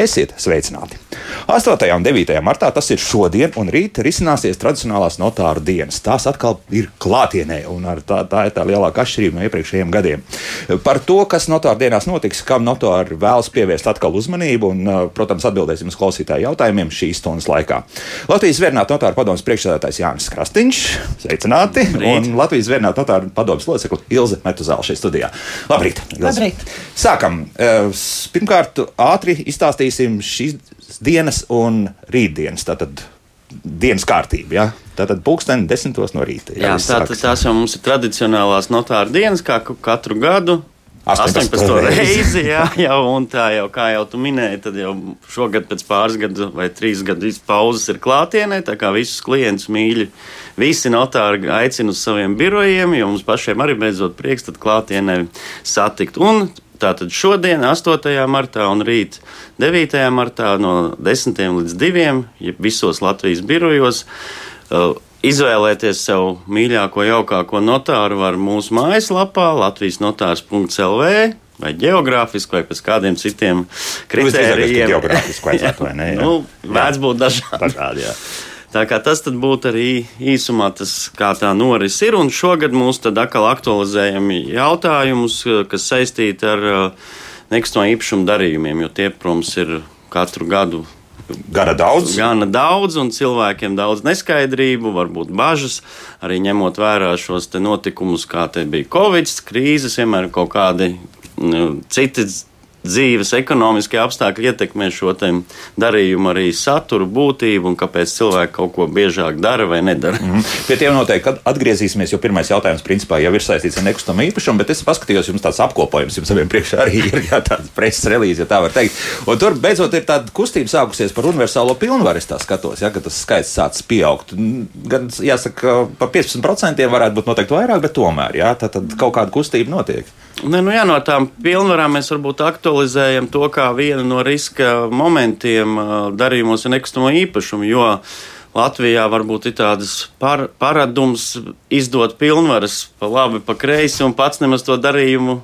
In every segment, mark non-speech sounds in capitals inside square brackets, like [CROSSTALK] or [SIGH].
Esiet sveicināti! 8. un 9. martā tas ir šodien, un rīt risināsies tradicionālās notāru dienas. Tās atkal ir klātienē, un tā, tā ir tā lielākā atšķirība no iepriekšējiem gadiem. Par to, kas notāru dienās notiks, kam notāri vēlas pievērst atkal uzmanību, un, protams, atbildēsim uz klausītāju jautājumiem šīs stundas laikā. Latvijas Vērnāta notāra padomus priekšsēdētājs Jānis Krastīņš, sveicināti, Labrīt. un Latvijas Vērnāta notāra padomus locekli Ilze Metuzāla šeit studijā. Labrīt! Ilze. Labrīt. Sākam! Pirmkārt, ātri izstāstīsim šīs dienas un rītdienas. Tātad dienas kārtība. Ja? Tātad pulksteni desmitos no rīta. Jā, jā tātad tās jau mums ir tradicionālās notāra dienas, kā katru gadu. 18. 18. reizi, jā, [LAUGHS] jau, un tā jau, kā jau tu minēji, tad jau šogad pēc pāris gadu vai trīs gadu pauzes ir klātienē, tā kā visus klientus mīļi. Visi notāri aicina uz saviem birojiem, jo mums pašiem arī beidzot prieks tad klātienē satikt. Un Tātad šodien, 8. martā un rīt 9. martā no 10. līdz 2. Ja visos Latvijas birojos. Uh, izvēlēties sev mīļāko, jaukāko notāru var mūsu mājaslapā, Latvijas notārs.lv vai geogrāfiski, vai pēc kādiem citiem kritērijiem. Geogrāfiski vajadzētu, vai ne? [LAUGHS] nu, vērts būt dažādi. dažādi jā. Tā kā tas būtu arī īsumā tas, kā tā noris ir. Un šogad mums tad atkal aktualizējam jautājumus, kas saistīti ar uh, nekustamo īpašumu darījumiem, jo tie, protams, ir katru gadu Gana daudz. Gana daudz, un cilvēkiem daudz neskaidrību, varbūt bažas. Arī ņemot vērā šos notikumus, kā te bija Covid krīzes, vienmēr kaut kādi nu, citi dzīves ekonomiskie apstākļi ietekmē šo darījumu arī saturu, būtību un kāpēc cilvēki kaut ko biežāk dara vai nedara. Mm -hmm. Pie tiem noteikti atgriezīsimies, jo pirmais jautājums principā jau ir saistīts ar nekustamo īpašumu, bet es paskatījos, jums tāds apkopojums jums abiem priekšā arī ir [LAUGHS] jā, tāds preses relīze, ja tā var teikt. Un tur beidzot ir tāda kustība sākusies par universālo pilnvaru, es tā skatos, ja, ka tas skaits sācis pieaugt. Gan, jāsaka, par 15% varētu būt noteikti vairāk, bet tomēr, jā, tad, tad kaut kāda kustība notiek. Ne, nu jā, no tām pilnvarām mēs varbūt aktualizējam to kā vienu no riska momentiem darījumos ar nekustamo īpašumu. Jo Latvijā varbūt ir tādas par, paradums izdot pilnvaras pa labi, pa kreisi un pats nemaz to darījumu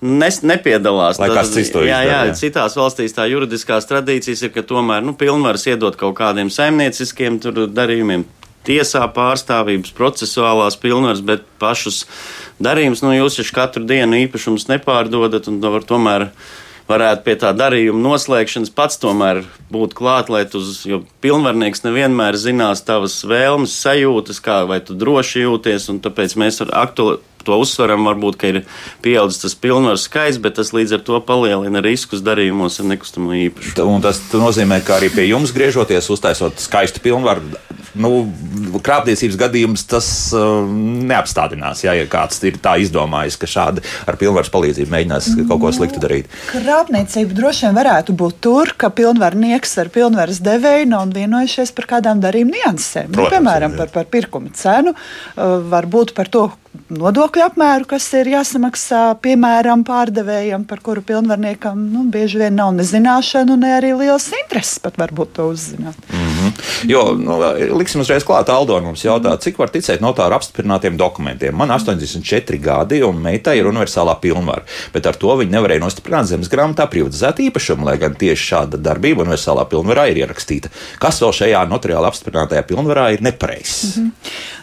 nes, nepiedalās. Lai kāds cits to izdara. Jā, jā, citās valstīs tā juridiskās tradīcijas ir, ka tomēr nu, pilnvaras iedot kaut kādiem saimnieciskiem darījumiem, tiesā pārstāvības, procesuālās pilnvaras, bet pašus darījumus nu, jūs taču katru dienu īpašumus nepārdodat un var tomēr varētu pie tā darījuma noslēgšanas pats tomēr būt klāt, lai tu, jo pilnvarnieks nevienmēr zinās tavas vēlmes, sajūtas, kā vai tu droši jūties, un tāpēc mēs ar aktuāli to uzsveram, varbūt, ka ir pieaudzis tas pilnvaru skaits, bet tas līdz ar to palielina riskus darījumos ar nekustamo īpašumu. Un tas nozīmē, ka arī pie jums griežoties, uztaisot skaistu pilnvaru nu, krāpniecības gadījums tas uh, neapstādinās. Jā, ja kāds ir tā izdomājis, ka šādi ar pilnvaras palīdzību mēģinās kaut ko sliktu darīt. Krāpniecība droši vien varētu būt tur, ka pilnvarnieks ar pilnvaras devēju nav vienojušies par kādām darījuma niansēm. Nu, piemēram, jā. par, par pirkuma cenu, uh, varbūt par to, nodokļu apmēru, kas ir jāsamaksā piemēram pārdevējam, par kuru pilnvarniekam nu, bieži vien nav nezināšana un ne arī liels intereses pat varbūt to uzzināt. Mm -hmm. Jo, nu, liksim uzreiz klāt, Aldo mums jautā, cik var ticēt notāru apstiprinātiem dokumentiem. Man 84 gadi un meitai ir universālā pilnvara, bet ar to viņi nevarēja nostiprināt zemes grāmatā privatizētu īpašumu, lai gan tieši šāda darbība universālā pilnvarā ir ierakstīta. Kas vēl šajā notariāli apstiprinātajā pilnvarā ir nepareizs? Mm -hmm.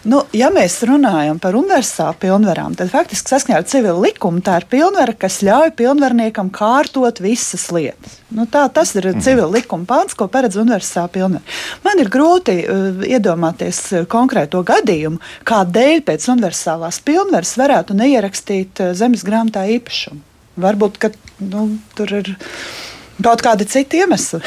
nu, ja mēs runājam par universālu pilnvarām, tad faktiski saskaņā ar civilu likumu tā ir pilnvara, kas ļauj pilnvarniekam kārtot visas lietas. Nu, tā, tas ir mm. civila likuma pāns, ko paredz universālā pilnvara. Man ir grūti uh, iedomāties uh, konkrēto gadījumu, kādēļ pēc universālās pilnvaras varētu neierakstīt uh, zemes grāmatā īpašumu. Varbūt, ka nu, tur ir Kaut kādi citi iemesli.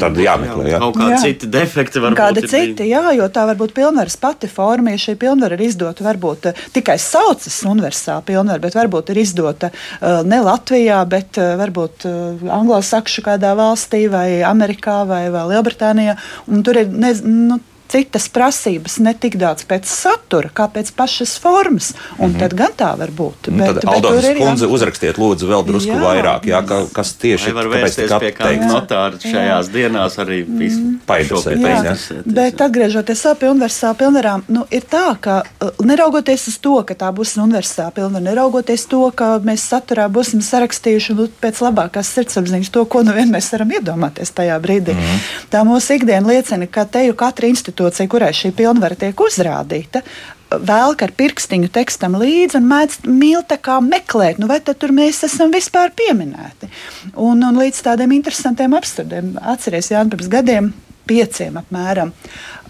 Tad jāmeklē, jā. Kaut kādi jā. citi defekti var kādi būt. Kādi citi, jā, jo tā var būt pilnvaras pati forma. Ja šī pilnvara ir izdota, varbūt uh, tikai saucas universāla pilnvara, bet varbūt ir izdota uh, ne Latvijā, bet uh, varbūt Anglosakšu kādā valstī vai Amerikā vai, vai Lielbritānijā. Un tur ir, ne, nu, citas prasības, ne tik daudz pēc satura, kā pēc pašas formas. Un mm -hmm. tad gan tā var būt. Nu, bet, tad, Aldonas kundze, jā... uzrakstiet lūdzu vēl drusku jā. vairāk, jā, ka, kas tieši var vērsties pie kāda notāra šajās jā. dienās arī mm. paidusēt. Bet atgriežoties pie universāla pilnvarām, nu, ir tā, ka uh, neraugoties uz to, ka tā būs universāla pilnvara, neraugoties to, ka mēs saturā būsim sarakstījuši nu, pēc labākās sirdsapziņas to, ko nu vien mēs varam iedomāties tajā brīdī. Mm. Tā mūsu ikdiena liecina, ka te jau katra institūcija, kurai šī pilnvara tiek uzrādīta, velk ar pirkstiņu tekstam līdzi un mēdz mīl tā kā meklēt, nu vai tad tur mēs esam vispār pieminēti. Un, un līdz tādiem interesantiem apstādiem, atceries Jānis, pirms gadiem, pieciem apmēram.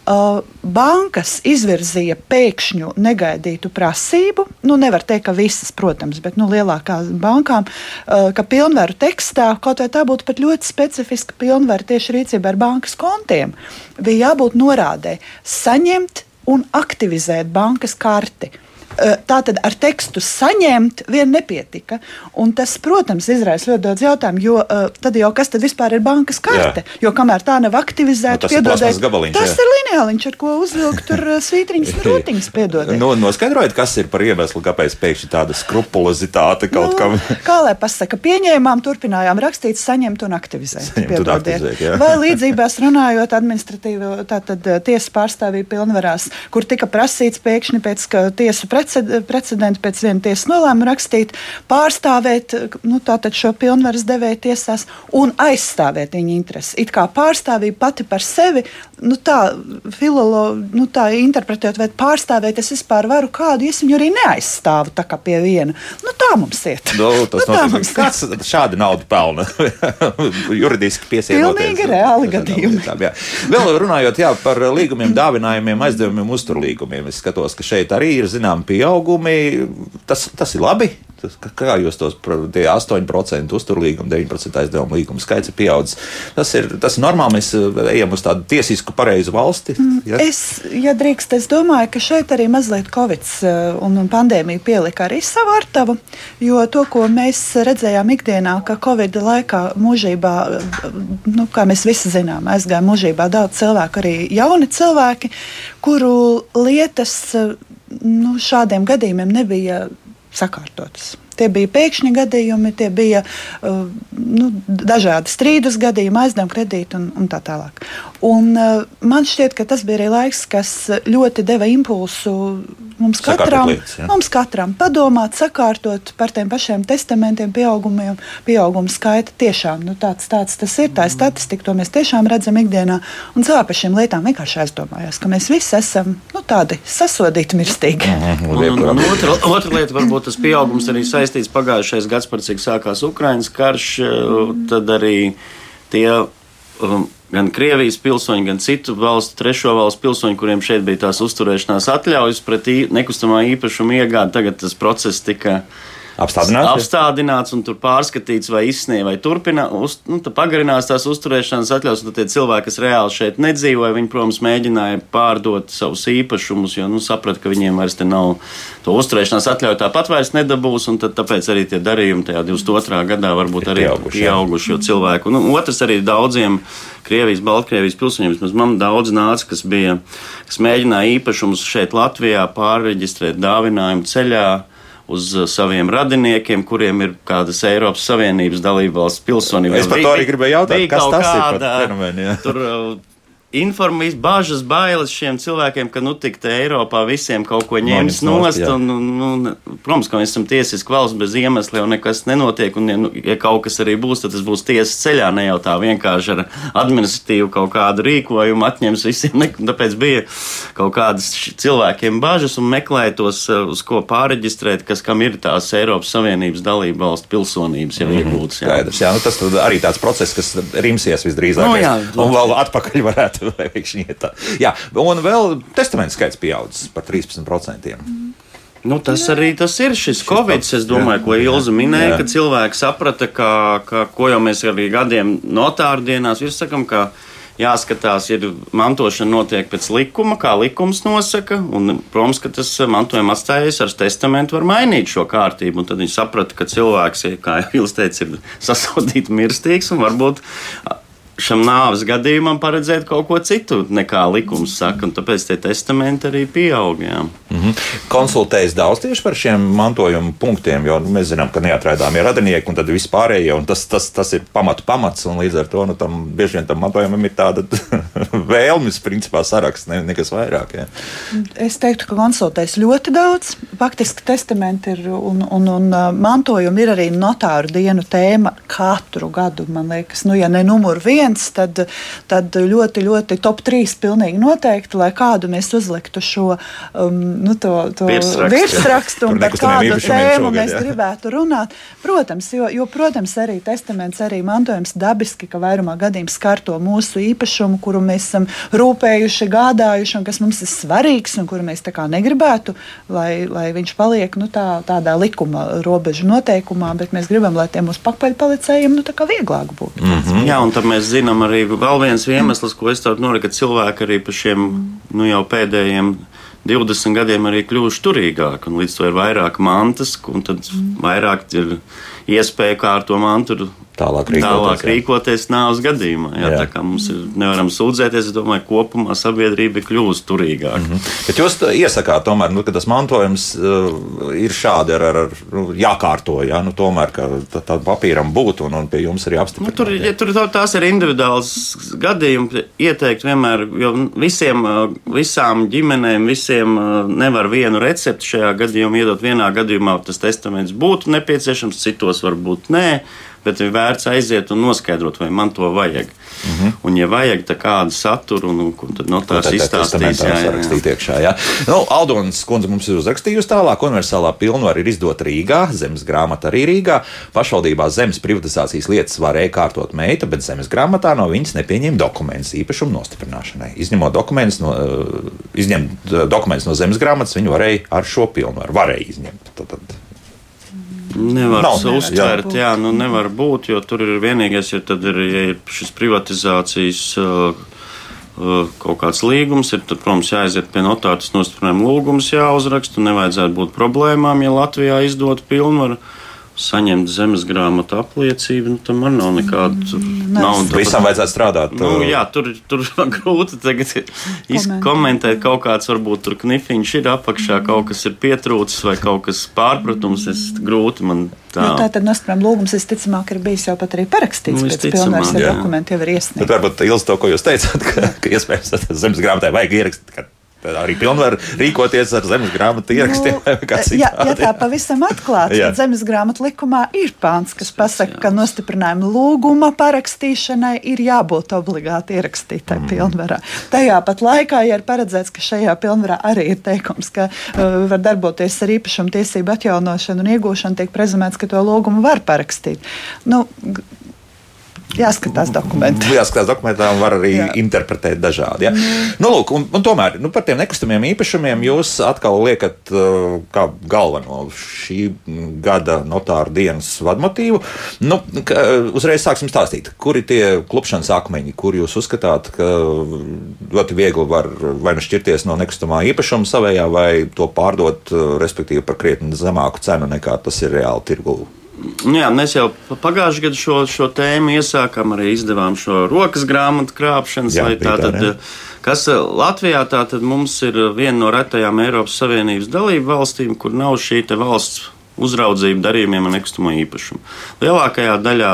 Uh, bankas izvirzīja pēkšņu negaidītu prasību. Nu, nevar teikt, ka visas, protams, bet nu, lielākām bankām, uh, ka pilnvaru tekstā, kaut vai tā būtu pat ļoti specifiska pilnvaru tieši rīcībā ar bankas kontiem, bija jābūt norādē saņemt un aktivizēt bankas karti. Eh, Tātad ar tekstu saņemt vien nepietika. Un tas, protams, izraisa ļoti daudz jautājumu, jo uh, tad jau kas tad vispār ir bankas karte? Jā. Jo kamēr tā nav aktivizēta, nu, piedodiet, tas jā. ir lineāliņš, ar ko uzvilkt tur eh, svītriņas un [LAUGHS] rūtiņas, piedodiet. Nu, noskaidrojiet, kas ir par iemeslu, kāpēc pēkšņi tāda skrupulozitāte kaut nu, kam. kā lai pasaka, pieņēmām, turpinājām rakstīt, saņemt un aktivizēt. Saņemt un aktivizēt jā. Vai līdzībās runājot administratīvo, tātad tiesas pārstāvību pilnvarās, kur tika prasīts pēkšņi pēc tiesu pret precedenti pēc viena tiesas nolēmuma rakstīt, pārstāvēt nu, šo pilnvaras devēju tiesās un aizstāvēt viņa intereses. It kā pārstāvība pati par sevi, nu, tā, filolo, nu, tā interpretējot, vai pārstāvēt, es vispār varu kādu, es viņu arī neaizstāvu tā kā pie viena. Nu, tā mums iet. Nu, tas nu, ka kāds šādi naudu pelna [LAUGHS] juridiski piesienoties. Pilnīgi reāli gadījumi. Vēl runājot jā, par līgumiem, dāvinājumiem, aizdevumiem, uzturlīgumiem, es skatos, ka šeit arī ir zinām pieaugumi. Tas, tas ir labi. Tas, kā jūs tos 8% uzturlīguma, 9% aizdevuma līguma skaits ir pieaudzis? Tas ir, tas ir normāli. Mēs eh, ejam uz tādu tiesisku, pareizu valsti. Mm, ja? Es, ja drīkst, es domāju, ka šeit arī mazliet Covid eh, un, un pandēmija pielika arī savu artavu. Jo to, ko mēs redzējām ikdienā, ka Covid laikā mūžībā, nu, kā mēs visi zinām, aizgāja mūžībā daudz cilvēku, arī jauni cilvēki, kuru lietas nu, šādiem gadījumiem nebija sakārtotas. Tie bija pēkšņi gadījumi, tie bija uh, nu, dažādi strīdus gadījumi, aizdevuma kredīti un, un tā tālāk. Un, uh, man šķiet, ka tas bija arī laiks, kas ļoti deva impulsu mums katram, lietas, ja? mums katram padomāt, sakārtot par tiem pašiem testamentiem, pieaugumiem, pieauguma skaita. Tiešām nu, tāds, tāds tas ir, tā ir statistika, to mēs tiešām redzam ikdienā. Un cilvēki par šīm lietām vienkārši aizdomājās, ka mēs visi esam nu, tādi sasodīti, mirstīgi. Mhm, un, un, un otra, otra lieta, varbūt tas pieaugums arī saistās saistīts pagājušais gads, par cik sākās Ukraiņas karš, mm. tad arī tie. Um, gan Krievijas pilsoņi, gan citu valstu, trešo valstu pilsoņi, kuriem šeit bija tās uzturēšanās atļaujas pret nekustamā īpašuma iegādi, tagad tas process tika uh, apstādināts, apstādināts un tur pārskatīts, vai izsniedz, vai turpina, uz, nu, pagarinās tās uzturēšanas atļaus. Tad tie cilvēki, kas reāli šeit nedzīvoja, viņi, protams, mēģināja pārdot savus īpašumus, jo nu, saprata, ka viņiem vairs nav to uzturēšanās atļauju tāpat vairs nedabūs, un tad, tāpēc arī tie darījumi tajā 22. gadā varbūt arī pieauguši, pieauguši jo cilvēku. Nu, otrs arī daudziem. Krievijas, Baltkrievijas pilsoņiem. Vismaz man daudz nāca, kas bija, kas mēģināja īpašumus šeit Latvijā pārreģistrēt dāvinājumu ceļā uz uh, saviem radiniekiem, kuriem ir kādas Eiropas Savienības dalībvalsts pilsonība. Es par to arī gribēju jautāt, kas tas kāda, ir par fenomenu. Informācijas, bažas, bailes šiem cilvēkiem, ka nu tik te Eiropā visiem kaut ko ņems nost. Un, un, un, protams, ka mēs esam tiesiski valsts bez iemesla, jau nekas nenotiek. Un, ja, nu, ja kaut kas arī būs, tad tas būs tiesas ceļā, ne jau tā vienkārši ar administratīvu kaut kādu rīkojumu atņems visiem. Ne, tāpēc bija kaut kādas cilvēkiem bažas un meklēja tos, uh, uz ko pāreģistrēt, kas kam ir tās Eiropas Savienības dalība valsts pilsonības jau mm -hmm. iegūtas. Jā. Skaidrs, jā, nu tas arī tāds process, kas rimsies visdrīzāk. No, jā, un vēl atpakaļ varētu [LAUGHS] vai pēkšņi iet tā. Jā, un vēl testamentu skaits pieaudzis par 13%. Mm. Nu, tas jā. arī tas ir šis Covid. Es domāju, jā, ko Ilza minēja, jā. ka cilvēki saprata, ka, ka, ko jau mēs arī gadiem notāru dienās sakam, ka jāskatās, ir mantošana notiek pēc likuma, kā likums nosaka. Un, protams, ka tas mantojuma atstājies ar testamentu var mainīt šo kārtību. Tad viņi saprata, ka cilvēks, kā jau Ilza teica, ir sasaudīts, mirstīgs un varbūt šam nāves gadījumam paredzēt kaut ko citu nekā likums saka, un tāpēc tie testamenti arī pieaug. Jā. Mm -hmm. Konsultējas daudz tieši par šiem mantojuma punktiem, jo nu, mēs zinām, ka neatraidāmie radinieki un tad vispārējie, un tas, tas, tas ir pamatu pamats, un līdz ar to nu, tam, bieži vien tam mantojumam ir tāda [LAUGHS] vēlmes, principā, saraksts, ne, nekas vairāk. Jā. Es teiktu, ka konsultējas ļoti daudz. Faktiski testamenti ir un, un, un mantojumi ir arī notāru dienu tēma katru gadu, man liekas, nu, ja ne numur viens viens, tad, tad ļoti, ļoti top trīs pilnīgi noteikti, lai kādu mēs uzliktu šo um, nu, to, to virsrakstu un par kādu tēmu šogad, mēs jā. gribētu runāt. Protams, jo, jo, protams, arī testaments, arī mantojums dabiski, ka vairumā gadījumā skar to mūsu īpašumu, kuru mēs esam rūpējuši, gādājuši un kas mums ir svarīgs un kuru mēs tā kā negribētu, lai, lai viņš paliek nu, tā, tādā likuma robežu noteikumā, bet mēs gribam, lai tie mūsu pakaļpalicējiem nu, vieglāk būtu. Mm -hmm. Jā, un tad mēs zinām arī vēl viens iemesls, ko es tādu noriku, ka cilvēki arī pa šiem nu, jau pēdējiem 20 gadiem arī kļuvuši turīgāki, un līdz to ir vairāk mantas, un tad vairāk ir iespēja kā ar to mantu tālāk rīkoties, tālāk rīkoties nāves gadījumā. Jā, jā. Tā kā mums ir nevaram sūdzēties, es domāju, kopumā sabiedrība kļuvusi turīgāka. Mm -hmm. Bet jūs iesakāt, tomēr, nu, ka tas mantojums uh, ir šādi ar, ar, ar nu, jākārto, jā, nu, tomēr, ka tādam papīram būtu un, un pie jums arī apstiprināt. Nu, tur, ja, tur tās ir individuāls gadījumi, ieteikt vienmēr, jo visiem, uh, visām ģimenēm, visiem uh, nevar vienu recepti šajā gadījumā iedot. Vienā gadījumā tas testaments būtu nepieciešams, citos varbūt nē bet ir vērts aiziet un noskaidrot, vai man to vajag. Mm -hmm. Un, ja vajag kādu saturu, un tad no tās izstāstīs, jā, jā, jā. Iekšā, jā. Nu, Aldons kundze mums ir uzrakstījusi tālāk, universālā pilnvaru ir izdot Rīgā, zemes grāmata arī Rīgā. Pašvaldībā zemes privatizācijas lietas varēja kārtot meita, bet zemes grāmatā no viņas nepieņēma dokumentus īpašumu nostiprināšanai. Izņemot dokumentus no, uh, izņemt uh, dokumentus no zemes grāmatas, viņi varēja ar šo pilnvaru varēja izņemt. Tad, tad Nevar uztvērt, jā, nu nevar būt, jo tur ir vienīgais, ja tad ir, ja ir šis privatizācijas uh, uh, kaut kāds līgums, ir, tad, protams, jāaiziet pie notāra, tas nostiprinājuma lūgums jāuzraksta, un nevajadzētu būt problēmām, ja Latvijā izdot pilnvaru. Uh, saņemt zemes grāmatu apliecību, nu, tam man nav nekāda mm, nauda. Visam vajadzētu strādāt. Nu, uh, jā, tur ir [LAUGHS] grūti tagad izkomentēt kaut kāds, varbūt tur knifiņš ir apakšā, mm. kaut kas ir pietrūcis vai kaut kas pārpratums. Es grūti man tā. Nu, tā tad Nostrām lūgums, visticamāk, ir bijis jau pat arī parakstīts. Nu, pēc pilnvaras dokumenti jau ir iesniegti. Bet varbūt Ilz to, ko jūs teicāt, ka, ka iespējams [LAUGHS] zemes grāmatai vajag ierakstīt arī pilnvaru rīkoties ar zemes grāmatu ierakstiem. Nu, ja, ja tā pavisam atklāti, tad zemes grāmatu likumā ir pāns, kas pasaka, ka nostiprinājuma lūguma parakstīšanai ir jābūt obligāti ierakstītai mm. pilnvarā. Tajā pat laikā, ja ir paredzēts, ka šajā pilnvarā arī ir teikums, ka uh, var darboties ar īpašumu tiesību atjaunošanu un iegūšanu, tiek prezumēts, ka to lūgumu var parakstīt. Nu, Jāskatās dokumentā. Jāskatās dokumentā un var arī Jā. interpretēt dažādi. Ja? Mm. Nu, lūk, un, un tomēr nu, par tiem nekustamiem īpašumiem jūs atkal liekat uh, kā galveno šī gada notāra dienas vadmotīvu. Nu, ka, uzreiz sāksim stāstīt, kuri tie klupšanas akmeņi, kur jūs uzskatāt, ka ļoti viegli var vai nu šķirties no nekustamā īpašuma savējā, vai to pārdot, uh, respektīvi par krietni zemāku cenu nekā tas ir reāli tirgū. Nu jā, mēs jau pagājušajā gadā šo, šo tēmu iesākām, arī izdevām šo rokas grāmatu krāpšanas. Jā, tā, kas Latvijā tātad mums ir viena no retajām Eiropas Savienības dalību valstīm, kur nav šī valsts uzraudzība darījumiem ar nekustamo īpašumu. Lielākajā daļā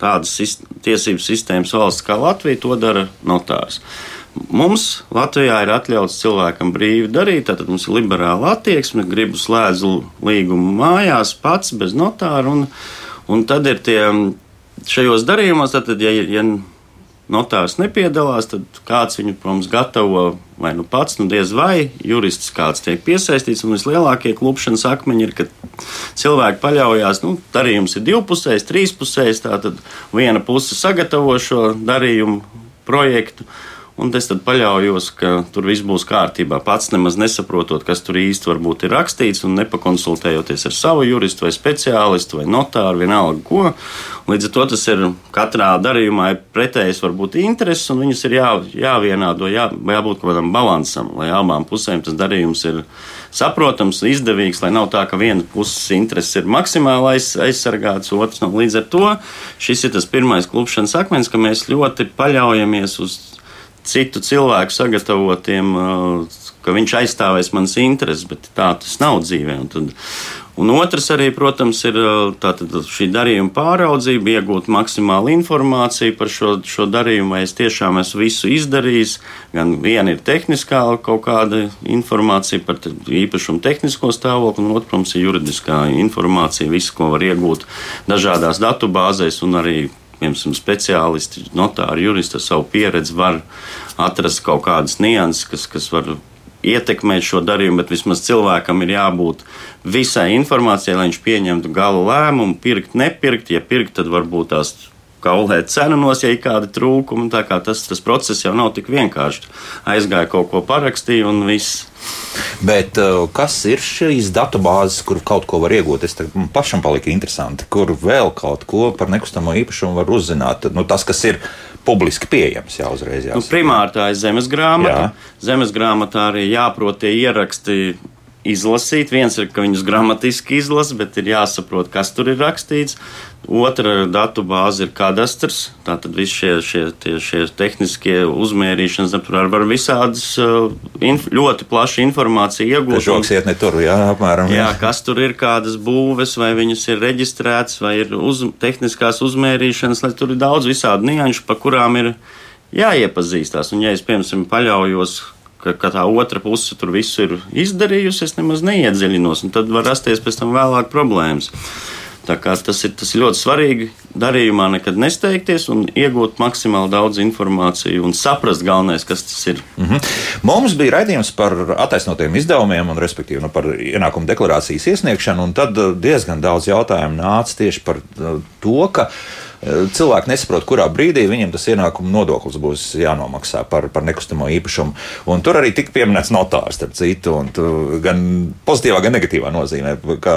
tādas tiesību sistēmas valsts kā Latvija to dara notārs. Mums Latvijā ir atļauts cilvēkam brīvi darīt, tad mums ir liberāla attieksme, gribu slēdzu līgumu mājās pats bez notāra, un, un tad ir tie šajos darījumos, tad, ja, ja notārs nepiedalās, tad kāds viņu, protams, gatavo vai nu pats, nu diez vai jurists kāds tiek piesaistīts. Un vislielākie klupšanas akmeņi ir, kad cilvēki paļaujas, nu, darījums ir divpusējs, trīspusējs, tātad viena puse sagatavo šo darījumu projektu un es paļaujos, ka tur viss būs kārtībā. Pats nemaz nesaprotot, kas tur īsti varbūt ir rakstīts, un nepakonsultējoties ar savu juristu vai speciālistu vai notāru, vienalga ko. Līdz ar to tas ir katrā darījumā ir pretējas varbūt intereses, un viņas ir jā, jāvienādo, jā, jābūt kaut kādam balansam, lai abām pusēm tas darījums ir saprotams, izdevīgs, lai nav tā, ka viena puses intereses ir maksimāli aiz, aizsargātas, otrs nav. Līdz ar to šis ir tas pirmais klupšanas akmens, ka mēs ļoti paļaujamies uz citu cilvēku sagatavotiem, ka viņš aizstāvēs manas intereses, bet tā tas nav dzīvē. Un tad, Un otrs arī, protams, ir tātad, šī darījuma pāraudzība, iegūt maksimālu informāciju par šo, šo darījumu, vai es tiešām esmu visu izdarījis. Gan viena ir tehniskā kaut kāda informācija par īpašumu tehnisko stāvokli, un otra, protams, ir juridiskā informācija, visu, ko var iegūt dažādās datubāzēs un arī piemēram, speciālisti, notāri, juristi ar savu pieredzi var atrast kaut kādas nianses, kas, kas var ietekmēt šo darījumu, bet vismaz cilvēkam ir jābūt visai informācijai, lai viņš pieņemtu gala lēmumu, pirkt, nepirkt. Ja pirkt, tad varbūt tās kaulēt cenu nos, ja ir kādi trūkumi. Tā kā tas, tas process jau nav tik vienkāršs. Aizgāja kaut ko parakstīja un viss. Bet uh, kas ir šīs datubāzes, kur kaut ko var iegūt? Es tam pašam palika interesanti, kur vēl kaut ko par nekustamo īpašumu var uzzināt. Nu, tas, kas ir publiski pieejams. Jā, uzreiz jāsaka. nu, primāri tā ir zemes grāmata. Jā. Zemes grāmatā arī jāprot tie ieraksti izlasīt. Viens ir, ka viņus gramatiski izlasa, bet ir jāsaprot, kas tur ir rakstīts. Otra datu bāze ir kadastrs. Tātad visi šie, šie, tie, šie tehniskie uzmērīšanas, tur var visādas uh, inf, ļoti plaša informācija iegūt. Žoks iet ne tur, jā, apmēram. Jā, kas tur ir, kādas būves, vai viņas ir reģistrētas, vai ir uz, tehniskās uzmērīšanas, lai tur ir daudz visādi nianšu, pa kurām ir jāiepazīstās. Un, ja es, piemēram, paļaujos ka, ka tā otra puse tur visu ir izdarījusi, es nemaz neiedziļinos, un tad var rasties pēc tam vēlāk problēmas. Tas ir, tas ir ļoti svarīgi darījumā nekad nesteigties un iegūt maksimāli daudz informāciju un saprast galvenais, kas tas ir. Mm -hmm. Mums bija raidījums par attaisnotiem izdevumiem un, respektīvi, nu, par ienākumu deklarācijas iesniegšanu, tad diezgan daudz jautājumu nāca tieši par uh, to, ka cilvēki nesaprot, kurā brīdī viņiem tas ienākuma nodoklis būs jānomaksā par, par nekustamo īpašumu. Un tur arī tika pieminēts notārs, starp citu, un gan pozitīvā, gan negatīvā nozīmē, ka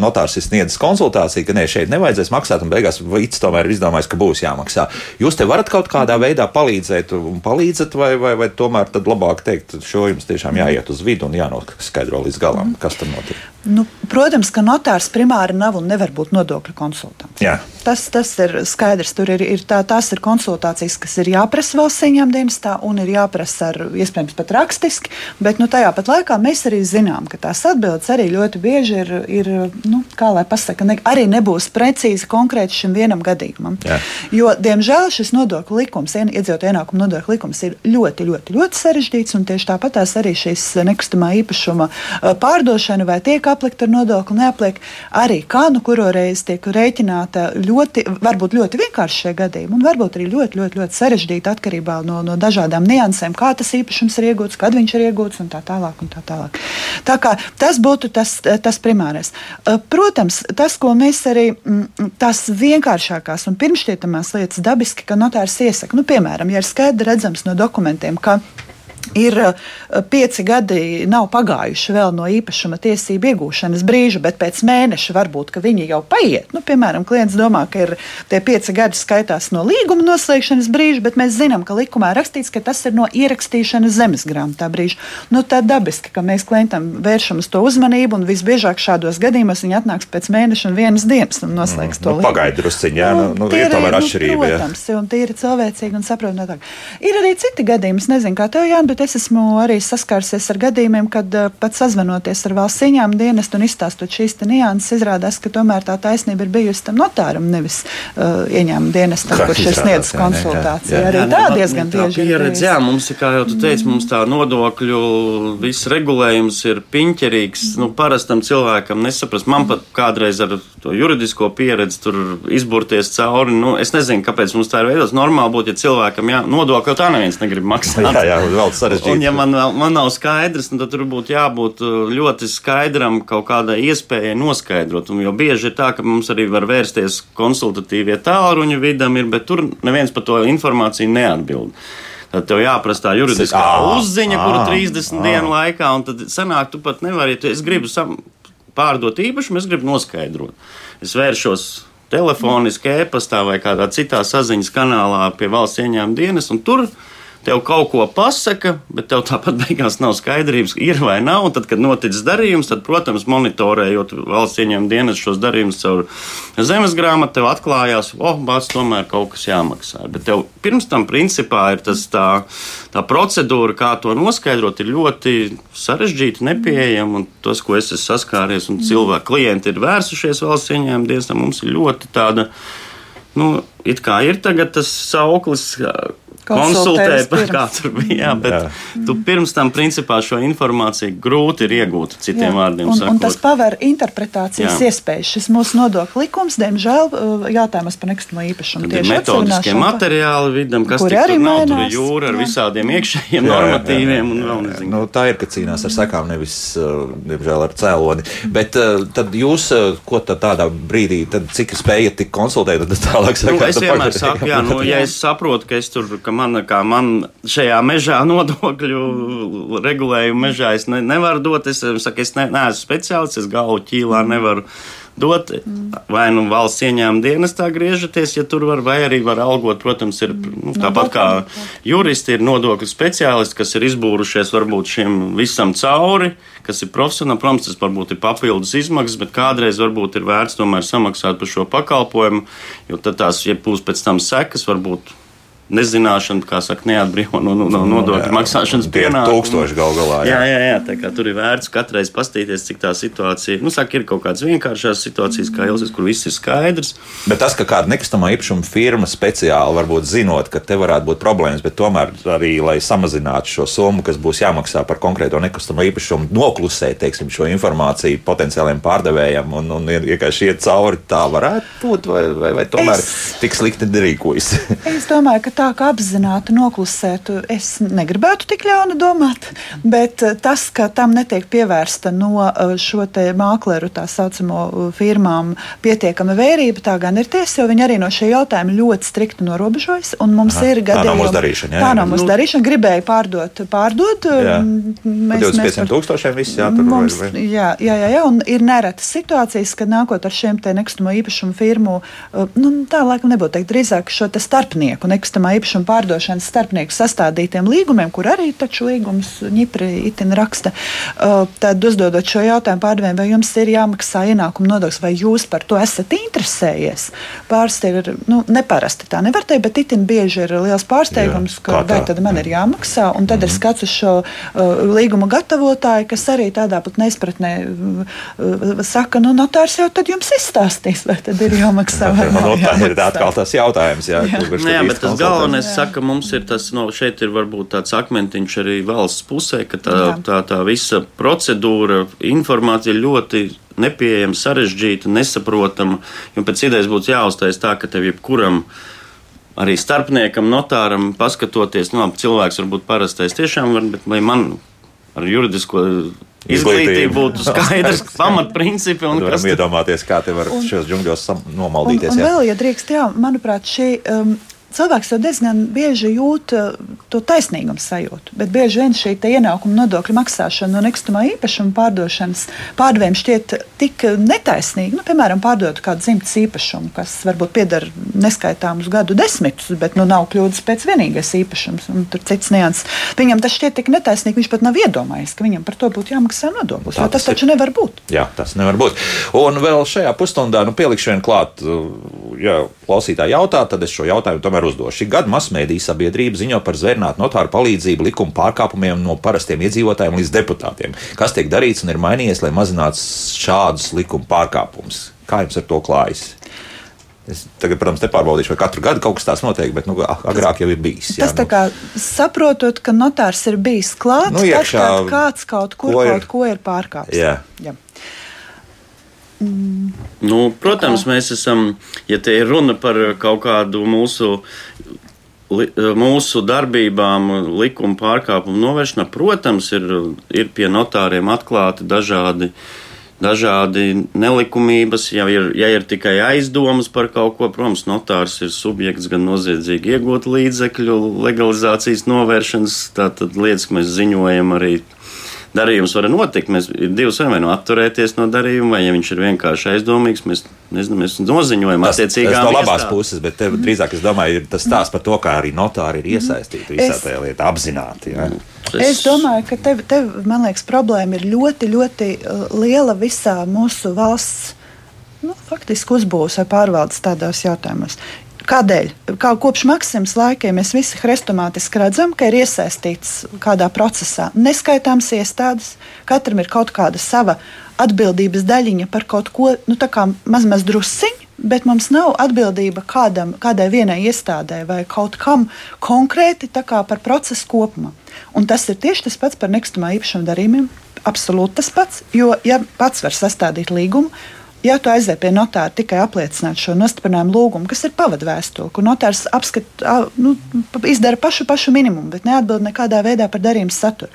notārs ir sniedzis konsultāciju, ka ne, šeit nevajadzēs maksāt, un beigās vīts tomēr ir izdomājis, ka būs jāmaksā. Jūs te varat kaut kādā veidā palīdzēt un palīdzat, vai, vai, vai tomēr tad labāk teikt, šo jums tiešām jāiet uz vidu un jānoskaidro līdz galam, kas tur notiek? Nu, protams, ka notārs primāri nav un nevar būt nodokļu konsultants. Jā. Tas, tas ir skaidrs. Tur ir, ir tā, tās ir konsultācijas, kas ir jāprasa valsts ieņēmuma dienestā un ir jāprasa ar, iespējams pat rakstiski. Bet nu, tajā pat laikā mēs arī zinām, ka tās atbildes arī ļoti bieži ir, ir nu, kā lai pasaka, ne, arī nebūs precīzi konkrēti šim vienam gadījumam. Jā. Jo, diemžēl, šis nodokļu likums, iedzīvotāju ienākumu nodokļu likums ir ļoti, ļoti, ļoti sarežģīts. Tieši tāpat arī šīs nekustamā īpašuma pārdošana vai tiek aplikt ar nodokli, neapliek arī kā nu kuru reizi tiek rēķināta ļoti, varbūt ļoti vienkārši šie gadījumi, un varbūt arī ļoti, ļoti, ļoti sarežģīti atkarībā no, no dažādām niansēm, kā tas īpašums ir iegūts, kad viņš ir iegūts un tā tālāk. Un tā tālāk. Tā kā tas būtu tas, tas primārais. Protams, tas, ko mēs arī tās vienkāršākās un pirmšķietamās lietas dabiski, ka notārs iesaka, nu, piemēram, ja ir skaidri redzams no dokumentiem, ka Ir eh, pieci gadi, nav pagājuši vēl no īpašuma tiesību iegūšanas brīža, bet pēc mēneša varbūt viņi jau paiet. Nu, piemēram, klients domā, ka ir tie pieci gadi skaitās no līguma noslēgšanas brīža, bet mēs zinām, ka likumā rakstīts, ka tas ir no ierakstīšanas zemes grāmatā brīža. Nu, tā dabiski, ka mēs klientam vēršam uz to uzmanību, un visbiežāk šādos gadījumos viņi atnāks pēc mēneša un vienas dienas un noslēgs mm, to nu, pagaidu drusciņā. Nu, nu, ir tomēr nu, atšķirība. Protams, jā. un tie ir cilvēcīgi un saprotami. Ir arī citi gadījumi, es nezinu, kā tev, Jāni, bet es esmu arī saskārusies ar gadījumiem, kad uh, pat sazvanoties ar valsts ieņēmumu dienestu un izstāstot šīs nianses, izrādās, ka tomēr tā taisnība ir bijusi tam notāram, nevis uh, ieņēmumu dienestam, Kā kurš ir sniedzis konsultāciju. Jā, jā, jā. Arī tā diezgan bieži ir. Pieredze, jā, mums, kā jau tu teici, mums tā nodokļu viss regulējums ir piņķerīgs. Nu, parastam cilvēkam nesaprast. Man pat kādreiz ar to juridisko pieredzi tur izburties cauri. Nu, es nezinu, kāpēc mums tā ir veidots. Normāli būtu, ja cilvēkam jā, nodokļu tā neviens negrib maksāt. Jā, jā, vēl sarežģīti. Un, ja man, man nav skaidrs, nu, tad tur būtu jābūt uh, ļoti skaidram kaut kādai iespējai noskaidrot. Un, jo bieži ir tā, ka mums arī var vērsties konsultatīvie tālruņu vidam, ir, bet tur neviens par to informāciju neatbild. Tad tev jāprasa tā juridiskā à, uzziņa, à, kuru 30 à. dienu laikā, un tad sanāk, tu pat nevari, ja tu, es gribu sam, pārdot īpašumu, es gribu noskaidrot. Es vēršos telefoniski, e-pastā vai kādā citā saziņas kanālā pie valsts ieņēmuma dienas, un tur tev kaut ko pasaka, bet tev tāpat [LAUGHS] beigās nav skaidrības, ir vai nav. Tad, kad noticis darījums, tad, protams, monitorējot valsts ieņēmuma dienas šos darījumus caur zemes grāmatu, tev atklājās, oh, bāc, tomēr kaut kas jāmaksā. Bet tev pirms tam, principā, ir tas tā, tā procedūra, kā to noskaidrot, ir ļoti sarežģīta, nepieejama. Tas, ko es esmu saskāries, un cilvēki, klienti ir vērsušies valsts ieņēmuma dienestā, mums ir ļoti tāda. Nu, it kā ir tagad tas sauklis, konsultēt, kā tur bija. Jā, bet jā. tu pirms tam, principā, šo informāciju grūti ir iegūt, citiem jā. vārdiem un, sakot. Un tas paver interpretācijas jā. iespējas. Šis mūsu nodokļu likums, diemžēl, uh, jautājums par nekustamo īpašumu. Tad ir metodiskie materiāli vidam, kas tur arī nav. Tur ir jūra ar jā. visādiem iekšējiem jā, normatīviem jā, jā, jā, un vēl nezinu. Nu, tā ir, ka cīnās ar sekām, nevis, uh, diemžēl, ar cēloni. Bet uh, tad jūs, ko tad tādā brīdī, tad cik spējat tik konsultēt, tad tālāk sakāt? Nu, es vienmēr saku, jā, [LAUGHS] nu, ja es saprotu, ka es tur, ka man, kā man šajā mežā [LAUGHS] nodokļu regulējumu mežā es ne, nevaru dot. Es saku, es ne, neesmu speciālists, es galvu ķīlā nevaru dot. Vai nu valsts ieņēmuma dienestā griežaties, ja tur var, vai arī var algot. Protams, ir nu, tāpat kā juristi, ir nodokļu speciālisti, kas ir izbūrušies varbūt šim visam cauri, kas ir profesionāli. Protams, tas varbūt ir papildus izmaksas, bet kādreiz varbūt ir vērts tomēr samaksāt par šo pakalpojumu, jo tad tās, ja būs pēc tam sekas, varbūt nezināšana, kā saka, neatbrīvo no, no, no nodokļu jā, maksāšanas pienākumu. Tūkstoši gal galā. Jā, jā, jā, jā tā kā tur ir vērts katreiz pastīties, cik tā situācija, nu, saka, ir kaut kādas vienkāršas situācijas, kā jau zinu, kur viss ir skaidrs. Bet tas, ka kāda nekustamā īpašuma firma speciāli varbūt zinot, ka te varētu būt problēmas, bet tomēr arī, lai samazinātu šo summu, kas būs jāmaksā par konkrēto nekustamo īpašumu, noklusēt, teiksim, šo informāciju potenciāliem pārdevējiem un, un vienkārši iet cauri, tā varētu būt, vai, vai, vai tomēr es, tik slikti nerīkojas? es domāju, ka tā kā apzināti noklusētu, es negribētu tik ļauni domāt, bet eh, tas, ka tam netiek pievērsta no eh, šo mākleru tā saucamo eh, firmām pietiekama vērība, tā gan ir tiesa, jo viņi arī no šī jautājuma ļoti strikti norobežojas. Mums Aha, ir gadījumi, tā nav mūsu darīšana. Jā, tā nav mūsu nu, darīšana. Gribēja pārdot, pārdot. Jā. Mēs, 25 mēs tūkstošiem viss jātur. Mums? Jā, jā, jā, jā, un ir neretas situācijas, kad nākot ar šiem te nekustamo īpašumu firmu, nu, tā laikam nebūtu teikt drīzāk šo te starpnieku nekustamā īpašuma pārdošanas starpnieku sastādītiem līgumiem, kur arī taču līgums ņipri itin raksta, uh, tad uzdodot šo jautājumu pārdevējiem, vai jums ir jāmaksā ienākuma nodoklis, vai jūs par to esat interesējies. Pārsteigts ir nu, neparasti tā nevar teikt, bet itin bieži ir liels pārsteigums, Jā, ka vai tad man ir jāmaksā, un tad mm -hmm. ir skats uz šo uh, līguma gatavotāju, kas arī tādā pat neizpratnē uh, uh, saka, nu notārs jau tad jums izstāstīs, vai tad ir jāmaksā [LAUGHS] vai nav. Tā ir atkal tas jautājums, jā, jā. kurš jā, bet tas galvenais saka, mums ir tas, no šeit ir varbūt tāds akmentiņš arī valsts pusē, ka tā, Jā. tā, tā visa procedūra, informācija ļoti nepieejama, sarežģīta, nesaprotama. Jo pēc idejas būtu jāuztais tā, ka tev jebkuram arī starpniekam, notāram, paskatoties, nu, labi, cilvēks varbūt parastais tiešām var, bet lai man ar juridisko izglītību būtu [LAUGHS] skaidrs pamatprincipi. Un varam iedomāties, kā te var un, šajos džungļos nomaldīties. Un, un jā. vēl, ja drīkst, jā, manuprāt, šī um, cilvēks jau diezgan bieži jūt uh, to taisnīgumu sajūtu, bet bieži vien šī ienākuma nodokļu maksāšana no nekustamā īpašuma pārdošanas pārdevējiem šķiet tik netaisnīga. Nu, piemēram, pārdot kādu dzimtas īpašumu, kas varbūt pieder neskaitāmus gadu desmitus, bet nu, nav kļūdas pēc vienīgais īpašums, un tur cits nianses. Viņam tas šķiet tik netaisnīgi, viņš pat nav iedomājies, ka viņam par to būtu jāmaksā nodoklis. Tas, tas taču ir. nevar būt. Jā, tas nevar būt. Un vēl šajā pusstundā nu, pielikšu vienu klāt, ja klausītāji jautā, tad es šo jautājumu tomēr uzdos. Šī gada masmediju sabiedrība ziņo par zvērnātu notāru palīdzību likuma pārkāpumiem no parastiem iedzīvotājiem līdz deputātiem. Kas tiek darīts un ir mainījies, lai mazinātu šādus likuma pārkāpumus? Kā jums ar to klājas? Es tagad, protams, nepārbaudīšu, vai katru gadu kaut kas tāds notiek, bet nu, agrāk jau ir bijis. Jā, tas tā nu. kā saprotot, ka notārs ir bijis klāts, nu, iekšā, tad, kāds kaut kur ko ir, kaut ko ir pārkāpis. Jā. Jā. Mm. Nu, protams, mēs esam, ja te ir runa par kaut kādu mūsu mūsu darbībām, likuma pārkāpumu novēršanā, protams, ir, ir pie notāriem atklāti dažādi dažādi nelikumības, ja ir, ja ir tikai aizdomas par kaut ko, protams, notārs ir subjekts gan noziedzīgi iegūt līdzekļu legalizācijas novēršanas, tātad lietas, ka mēs ziņojam arī darījums var notikt. Mēs ir divas vai nu atturēties no darījuma, vai ja viņš ir vienkārši aizdomīgs, mēs, nezinu, mēs noziņojam attiecīgām lietām. No labās iestā. puses, bet tev, drīzāk es domāju, ir tas stāsts par to, kā arī notāri ir iesaistīti visā es, tajā lietā apzināti. Ja? Es, es domāju, ka tev, tev, man liekas, problēma ir ļoti, ļoti uh, liela visā mūsu valsts. Nu, faktiski uzbūves vai pārvaldes tādos jautājumos. Kādēļ? Kā kopš Maksimas laikiem mēs visi hrestomātiski redzam, ka ir iesaistīts kādā procesā neskaitāms iestādes, katram ir kaut kāda sava atbildības daļiņa par kaut ko, nu, maz maz drusciņu, bet mums nav atbildība kādam, kādai vienai iestādē vai kaut kam konkrēti par procesu kopumā. Un tas ir tieši tas pats par nekustamā īpašuma darījumiem. Absolūti tas pats, jo ja pats var sastādīt līgumu, Ja tu aizej pie notāra tikai apliecināt šo nostiprinājumu lūgumu, kas ir pavadu vēstule, kur notārs apskat, nu, izdara pašu, pašu minimumu, bet neatbild nekādā veidā par darījumu saturu,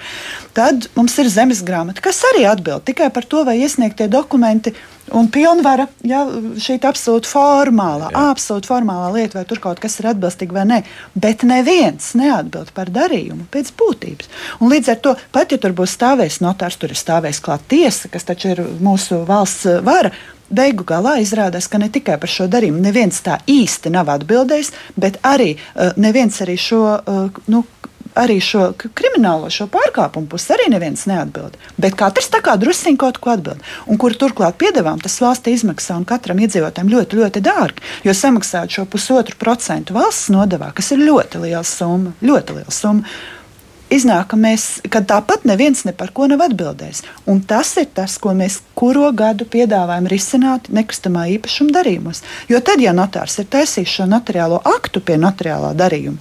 tad mums ir zemes grāmata, kas arī atbild tikai par to, vai iesniegtie dokumenti un pilnvara, ja šī ir absolūti formālā, Jā. absolūti formālā lieta, vai tur kaut kas ir atbilstīgi vai nē. Bet neviens neatbild par darījumu pēc būtības. Un līdz ar to, pat ja tur būs stāvējis notārs, tur ir stāvējis klāt tiesa, kas taču ir mūsu valsts vara beigu galā izrādās, ka ne tikai par šo darījumu neviens tā īsti nav atbildējis, bet arī uh, neviens arī šo. Uh, nu, Arī šo kriminālo šo pārkāpumu pusi arī neviens neatbild. Bet katrs tā kā druskuļi kaut ko atbild. Un kur turklāt piedevām, tas valstī izmaksā un katram iedzīvotājam ļoti, ļoti dārgi. Jo samaksāt šo pusotru procentu valsts nodevā, kas ir ļoti liela summa, ļoti liela summa iznāk, ka, mēs, ka tāpat neviens ne par ko nav atbildējis. Un tas ir tas, ko mēs kuru gadu piedāvājam risināt nekustamā īpašuma darījumos. Jo tad, ja notārs ir taisījis šo notariālo aktu pie notariālā darījuma,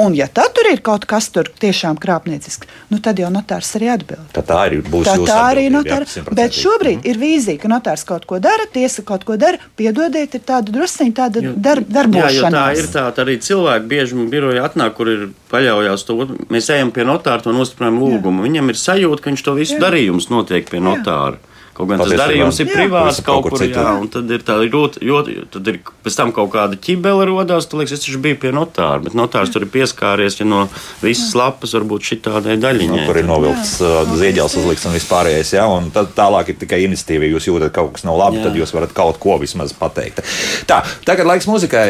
un ja tad tur ir kaut kas tur tiešām krāpniecisks, nu tad jau notārs arī atbild. Tā, tā arī būs tā, tā arī notārs. Bet šobrīd mm. ir vīzija, ka notārs kaut ko dara, tiesa kaut ko dara, piedodiet, ir tāda drusciņa, tāda dar, darbošana. Jā, tā ir tā, arī cilvēki bieži biroja atnāk, kur ir paļaujās to, mēs ejam pie notāra to nostiprinājumu lūgumu. Jā. Viņam ir sajūta, ka viņš to visu Jā. darījums notiek pie notāra. Jā. Kaut gan tas darījums ir privāts kaut, kaut kur, citur. jā, un tad ir tā ļoti, ļoti, tad ir pēc tam kaut kāda ķibele rodās, tu liekas, es taču biju pie notāra, bet notārs tur ir pieskāries, ja no visas lapas varbūt šī tādai daļiņai. Nu, tur ir novilkts uh, zieģels uzlikts un vispārējais, jā, un tad tālāk ir tikai iniciatīva, ja jūs jūtat, ka kaut kas nav labi, jā. tad jūs varat kaut ko vismaz pateikt. Tā, tagad laiks muzikai,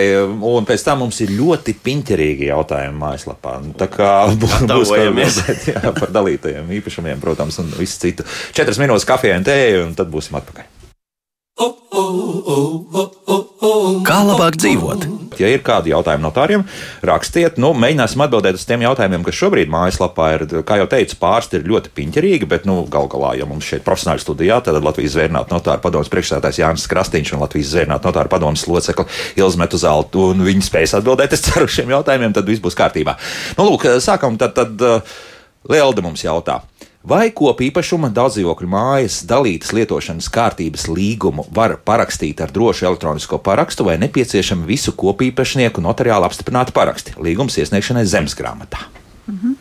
un pēc tam mums ir ļoti piņķerīgi jautājumi mājaslapā. Tā kā [LAUGHS] būs [LAUGHS] jā, par dalītajiem īpašumiem, protams, un visu citu. Četras minūtes kafijai un tēju un tad būsim atpakaļ. Kā labāk dzīvot? Ja ir kādi jautājumi notāriem, rakstiet, nu, mēģināsim atbildēt uz tiem jautājumiem, kas šobrīd mājaslapā ir. Kā jau teicu, pārsti ir ļoti piņķerīgi, bet, nu, gal galā, ja mums šeit profesionāli studijā, tad Latvijas zvērnāta notāra padomus priekšsēdētājs Jānis Krastīņš un Latvijas zvērnāta notāra padomus locekli Ilzmetu Zeltu, un viņi spēs atbildēt, es ceru, šiem jautājumiem, tad viss būs kārtībā. Nu, lūk, sākam, tad, tad uh, Lielda mums jautā. Vai kopīpašuma daudzdzīvokļu mājas dalītas lietošanas kārtības līgumu var parakstīt ar drošu elektronisko parakstu, vai nepieciešami visu kopīpašnieku notariāli apstiprināti paraksti līgums iesniegšanai zemes grāmatā? Mm -hmm.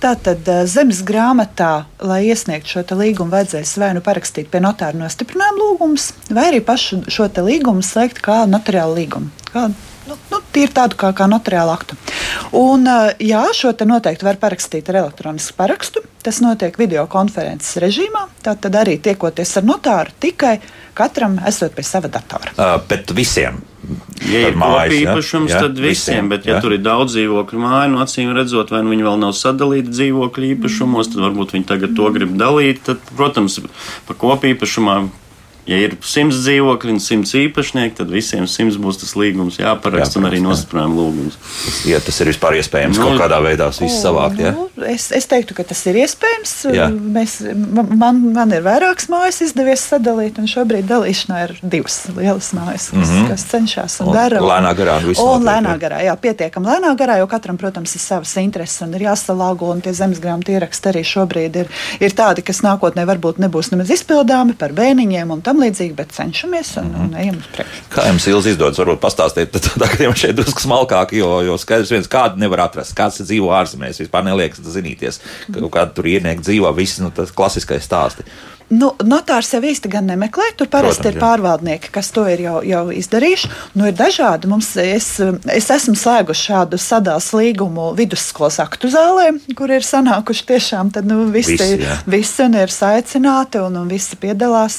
Tātad eh, zemes grāmatā, lai iesniegtu šo līgumu, vajadzēs vai nu parakstīt pie notāra nostiprinājuma lūgumus, vai arī pašu šo līgumu slēgt kā notariālu līgumu. Kā nu, nu, tīri tādu kā, kā notariālu aktu. Un, jā, šo te noteikti var parakstīt ar elektronisku parakstu. Tas notiek video konferences režīmā. Tad arī tiekoties ar notāru, tikai katram esot pie sava datora. Uh, bet visiem. Ja ir mājas īpašums, ja? tad visiem, visiem bet ja, ja tur ir daudz dzīvokļu māju, no acīm redzot, vai nu viņi vēl nav sadalīti dzīvokļu īpašumos, tad varbūt viņi tagad to grib dalīt. Tad, protams, par kopīpašumā Ja ir simts dzīvokļi un simts īpašnieki, tad visiem simts būs tas līgums jāparaksta un arī nostiprinājuma lūgums. Ja tas ir vispār iespējams nu, kaut kādā veidā visu savākt. Ja? Nu, es, es teiktu, ka tas ir iespējams. Jā. Mēs, man, man ir vairākas mājas izdevies sadalīt, un šobrīd dalīšanā ir divas lielas mājas, kas, mm -hmm. kas cenšas un, un dara. Lēnā garā un viss. Un lēnā garā, jā, pietiekam lēnā garā, jo katram, protams, ir savas intereses un ir jāsalāgo, un tie zemesgrāmatu ieraksti arī šobrīd ir, ir tādi, kas nākotnē varbūt nebūs nemaz izpildāmi par bēniņiem un tam līdzīgi, bet cenšamies un, -hmm. un ejam uz priekšu. Kā jums ilgi izdodas, varbūt pastāstīt, tad tagad jau šeit drusku smalkāk, jo, jo skaidrs viens, kādu nevar atrast, kāds dzīvo ārzemēs, vispār neliekas zinīties, kāda tur ieniek dzīvo, viss nu, tas klasiskais stāsts. Nu, notārs jau īsti gan nemeklē. Tur parasti Protams, ir pārvaldnieki, kas to ir jau, jau izdarījuši. Nu, ir dažādi. Mums, es, es esmu slēguši šādu sadās līgumu vidusskolas aktu zālē, kur ir sanākuši tiešām tad, nu, visi, visi, jā. visi un ir saicināti un, un visi piedalās.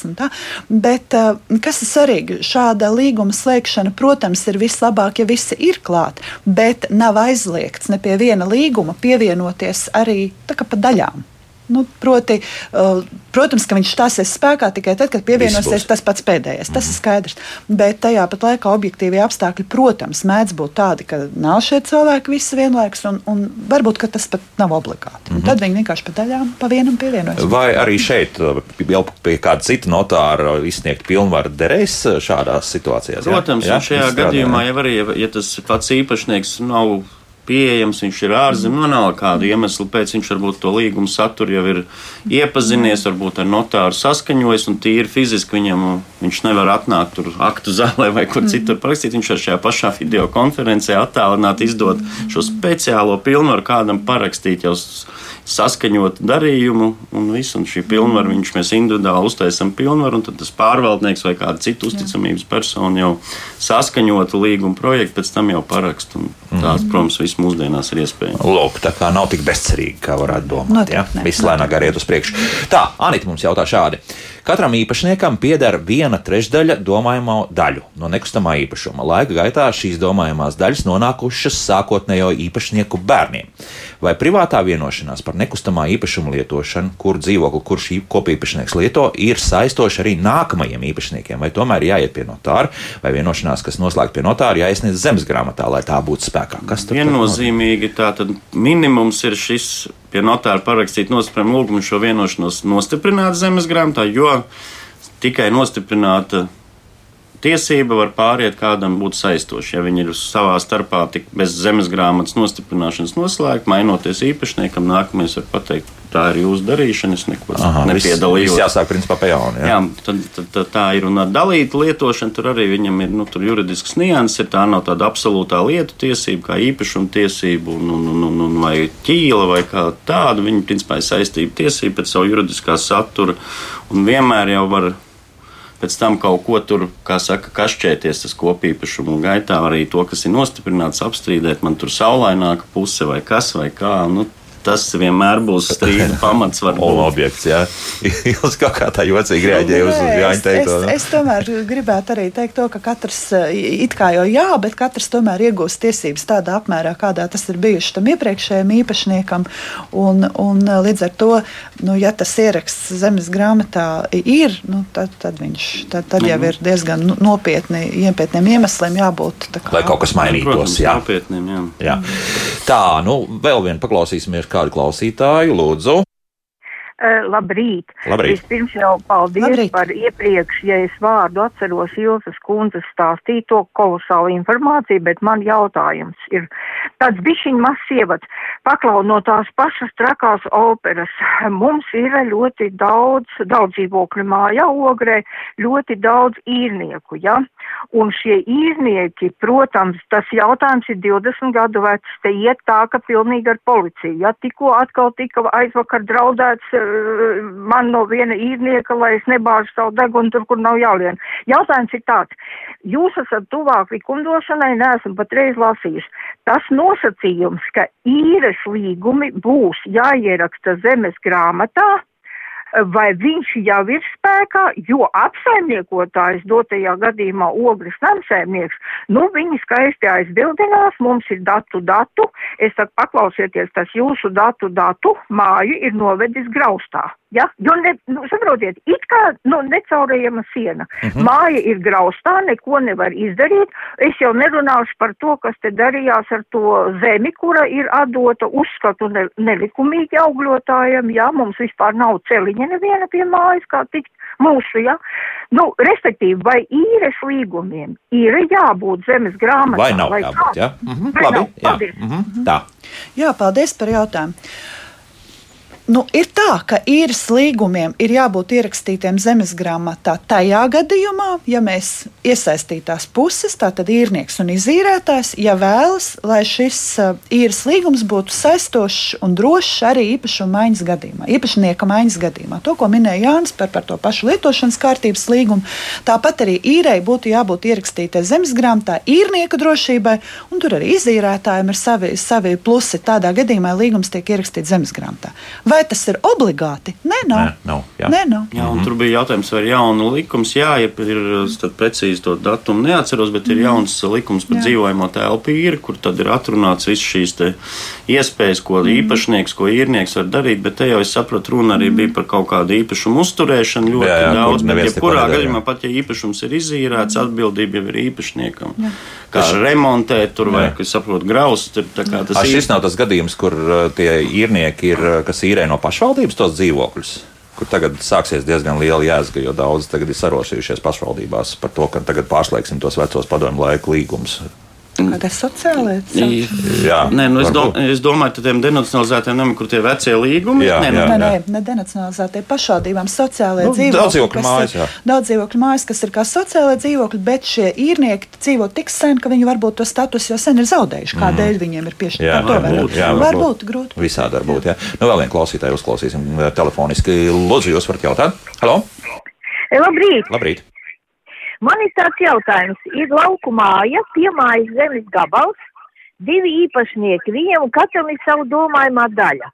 Bet kas ir svarīgi? Šāda līguma slēgšana, protams, ir vislabāk, ja visi ir klāt, bet nav aizliegts ne pie viena līguma pievienoties arī pa daļām. Nu, proti, uh, protams, ka viņš stāsies spēkā tikai tad, kad pievienosies tas pats pēdējais. Tas mm. ir mhm. skaidrs. Bet tajā pat laikā objektīvie apstākļi, protams, mēdz būt tādi, ka nav šie cilvēki visi vienlaikus, un, un varbūt tas pat nav obligāti. Mm -hmm. Tad viņi vienkārši pa daļām, pa vienam pievienojas. Vai arī šeit, jau pie kāda cita notāra izsniegt pilnvaru derēs šādās situācijās? Protams, jā? Jā? šajā gadījumā jau arī, ja tas pats īpašnieks nav pieejams, viņš ir ārzemēs, no nav kāda iemesla pēc viņš varbūt to līgumu saturu jau ir iepazinies, varbūt ar notāru saskaņojis, un tīri fiziski viņam viņš nevar atnākt tur aktu zālē vai kur citur parakstīt. Viņš var šajā pašā video konferencē attālināt izdot šo speciālo pilnvaru kādam parakstīt jau saskaņot darījumu un visu. Un šī pilnvara, viņš mēs individuāli uztaisām pilnvaru, un tad tas pārvaldnieks vai kāda cita uzticamības persona jau saskaņotu līguma projektu, pēc tam jau parakstu. Tās, mm. protams, viss mūsdienās ir iespējams. Lūk, tā kā nav tik bezcerīgi, kā varētu domāt. Notiek, ja? Viss lēnāk arī iet uz priekšu. Tā, Anita mums jautā šādi. Katram īpašniekam pieder viena trešdaļa domājamo daļu no nekustamā īpašuma. Laika gaitā šīs domājamās daļas nonākušas sākotnējo īpašnieku bērniem. Vai privātā vienošanās par nekustamā īpašuma lietošanu, kur dzīvokli, kurš kopīpašnieks lieto, ir saistoša arī nākamajiem īpašniekiem, vai tomēr jāiet pie notāra, vai vienošanās, kas noslēgta pie notāra, jāiesniedz zemes grāmatā, lai tā būtu spēkā? Kas tur viennozīmīgi tā tad minimums ir šis pie notāra parakstīt nospriedumu lūgumu šo vienošanos nostiprināt zemes grāmatā, jo tikai nostiprināta tiesība var pāriet kādam būt saistoša. Ja viņi ir savā starpā bez zemes grāmatas nostiprināšanas noslēgti, mainoties īpašniekam, nākamais var pateikt, tā ir jūsu darīšana, es neko nepiedalījos. Tas jāsāk principā pa jaunu. Jā, jā tad, tad, tad tā ir un ar dalītu lietošanu tur arī viņam ir nu, juridisks nianses, tā nav tāda absolūtā lietu tiesība, kā īpašuma tiesība un, un, un, un, un vai ķīla vai kā tāda. Viņa principā ir saistība tiesība pēc savu juridiskā satura un vienmēr jau var pēc tam kaut ko tur, kā saka, kašķēties tas kopīpašumu gaitā, arī to, kas ir nostiprināts, apstrīdēt, man tur saulaināka puse vai kas vai kā. Nu, tas vienmēr būs [LAUGHS] strīda pamats. Un objekts, jā. [LAUGHS] Jūs kaut kā tā jocīgi reaģējat uz Jāņa teikto. Es, es, es tomēr gribētu arī teikt to, ka katrs, it kā jau jā, bet katrs tomēr iegūst tiesības tādā apmērā, kādā tas ir bijuši tam iepriekšējiem īpašniekam. Un, un līdz ar to, nu, ja tas ieraksts zemes grāmatā ir, nu, tad, tad viņš tad, tad jau ir diezgan nu, nopietni, nopietniem iemesliem jābūt. Kā, Lai kaut kas mainītos, jā. Nopietniem, jā. jā. Tā, nu, vēl vien paklausīsimies kādu klausītāju, lūdzu. Uh, labrīt. labrīt! Vispirms jau paldies labrīt. par iepriekš, ja es vārdu atceros Ilzas kundzes stāstīto kolosālu informāciju, bet man jautājums ir tāds bišķiņ mazs ievads. Paklau no tās pašas trakās operas. Mums ir ļoti daudz, daudz dzīvokļu mājā ogrē, ļoti daudz īrnieku, ja? Un šie īrnieki, protams, tas jautājums ir 20 gadu vecs, te iet tā, ka pilnīgi ar policiju, ja? Tikko atkal tika aizvakar draudēts man no viena īrnieka, lai es nebāžu savu degunu tur, kur nav jālien. Jautājums ir tāds, jūs esat tuvāk likumdošanai, neesmu patreiz lasījis. Tas nosacījums, ka īres līgumi būs jāieraksta zemes grāmatā, vai viņš jau ir spēkā, jo apsaimniekotājs dotajā gadījumā ogles namsēmnieks, nu viņi skaisti aizbildinās, mums ir datu datu, es saku paklausieties, tas jūsu datu datu māju ir novedis graustā. Ja? Jo, ne, nu, saprotiet, it kā nu, necaurējama siena. Uh mhm. -huh. Māja ir graustā, neko nevar izdarīt. Es jau nerunāšu par to, kas te darījās ar to zemi, kura ir atdota uzskatu ne, nelikumīgi augļotājiem. Ja? Mums vispār nav celiņa neviena pie mājas, kā tikt mūsu. Ja? Nu, respektīvi, vai īres līgumiem ir jābūt zemes grāmatā? Vai nav vai jābūt? Ja? Mhm, labi, nav? Jā. Mhm, tā. Jā, paldies par jautājumu. Nu, ir tā, ka īres līgumiem ir jābūt ierakstītiem zemes grāmatā tajā gadījumā, ja mēs iesaistītās puses, tātad īrnieks un izīrētājs, ja vēlas, lai šis uh, īres līgums būtu saistošs un drošs arī īpašuma maiņas gadījumā, īpašnieka maiņas gadījumā. To, ko minēja Jānis par, par to pašu lietošanas kārtības līgumu, tāpat arī īrei būtu jābūt ierakstītai zemes grāmatā, īrnieka drošībai, un tur arī izīrētājiem ir savi, savi plusi. Tādā gadījumā līgums tiek ierakstīts zemes grāmatā. Vai tas ir obligāti? Nē, nav. Nē, nav, jā. Nē, nav. Jā, un tur bija jautājums, vai ir jaunu likums. Jā, ja ir precīzi to datumu neatceros, bet ir jauns likums par jā. dzīvojamo telpu īri, kur tad ir atrunāts viss šīs iespējas, ko mm. īpašnieks, ko īrnieks var darīt. Bet te jau es saprotu, runa arī bija par kaut kādu īpašumu uzturēšanu ļoti jā, jā, daudz. Bet, ja kurā gadījumā pat ja īpašums ir izīrēts, atbildība jau ir īpašniekam. Jā. Kā remontēt tur vai, kas saprot, graust. Tas A, šis nav tas gadījums, kur tie īrnieki ir, kas īrē no pašvaldības tos dzīvokļus kur tagad sāksies diezgan liela jēzga, jo daudz tagad ir sarosījušies pašvaldībās par to, ka tagad pārslēgsim tos vecos padomu laiku līgumus. Kāda ir sociālā līnija? Nē, nu es, do, es domāju, ka tiem denacionalizētiem namiem, kur tie vecie līgumi ir. Nē, nē, nē, nē, ne denacionalizētie pašvaldībām sociālajie nu, dzīvokļi. Daudz dzīvokļu mājas, jā. Daudz dzīvokļu mājas, kas ir kā sociālajie dzīvokļi, bet šie īrnieki dzīvo tik sen, ka viņi varbūt to statusu jau sen ir zaudējuši. Kādēļ mm. viņiem ir piešķirta? Tā var būt. Jā, var būt grūti. Visādi var būt, jā. Nu, vēl vienu klausītāju uzklausīsim eh, telefoniski. Lūdzu, jūs varat jautāt? Halo! Labrīt! Labrīt. Man ir tāds jautājums. Ir lauku māja, piemājas zemes gabals, divi īpašnieki, viņiem katram ir savu domājumā daļa.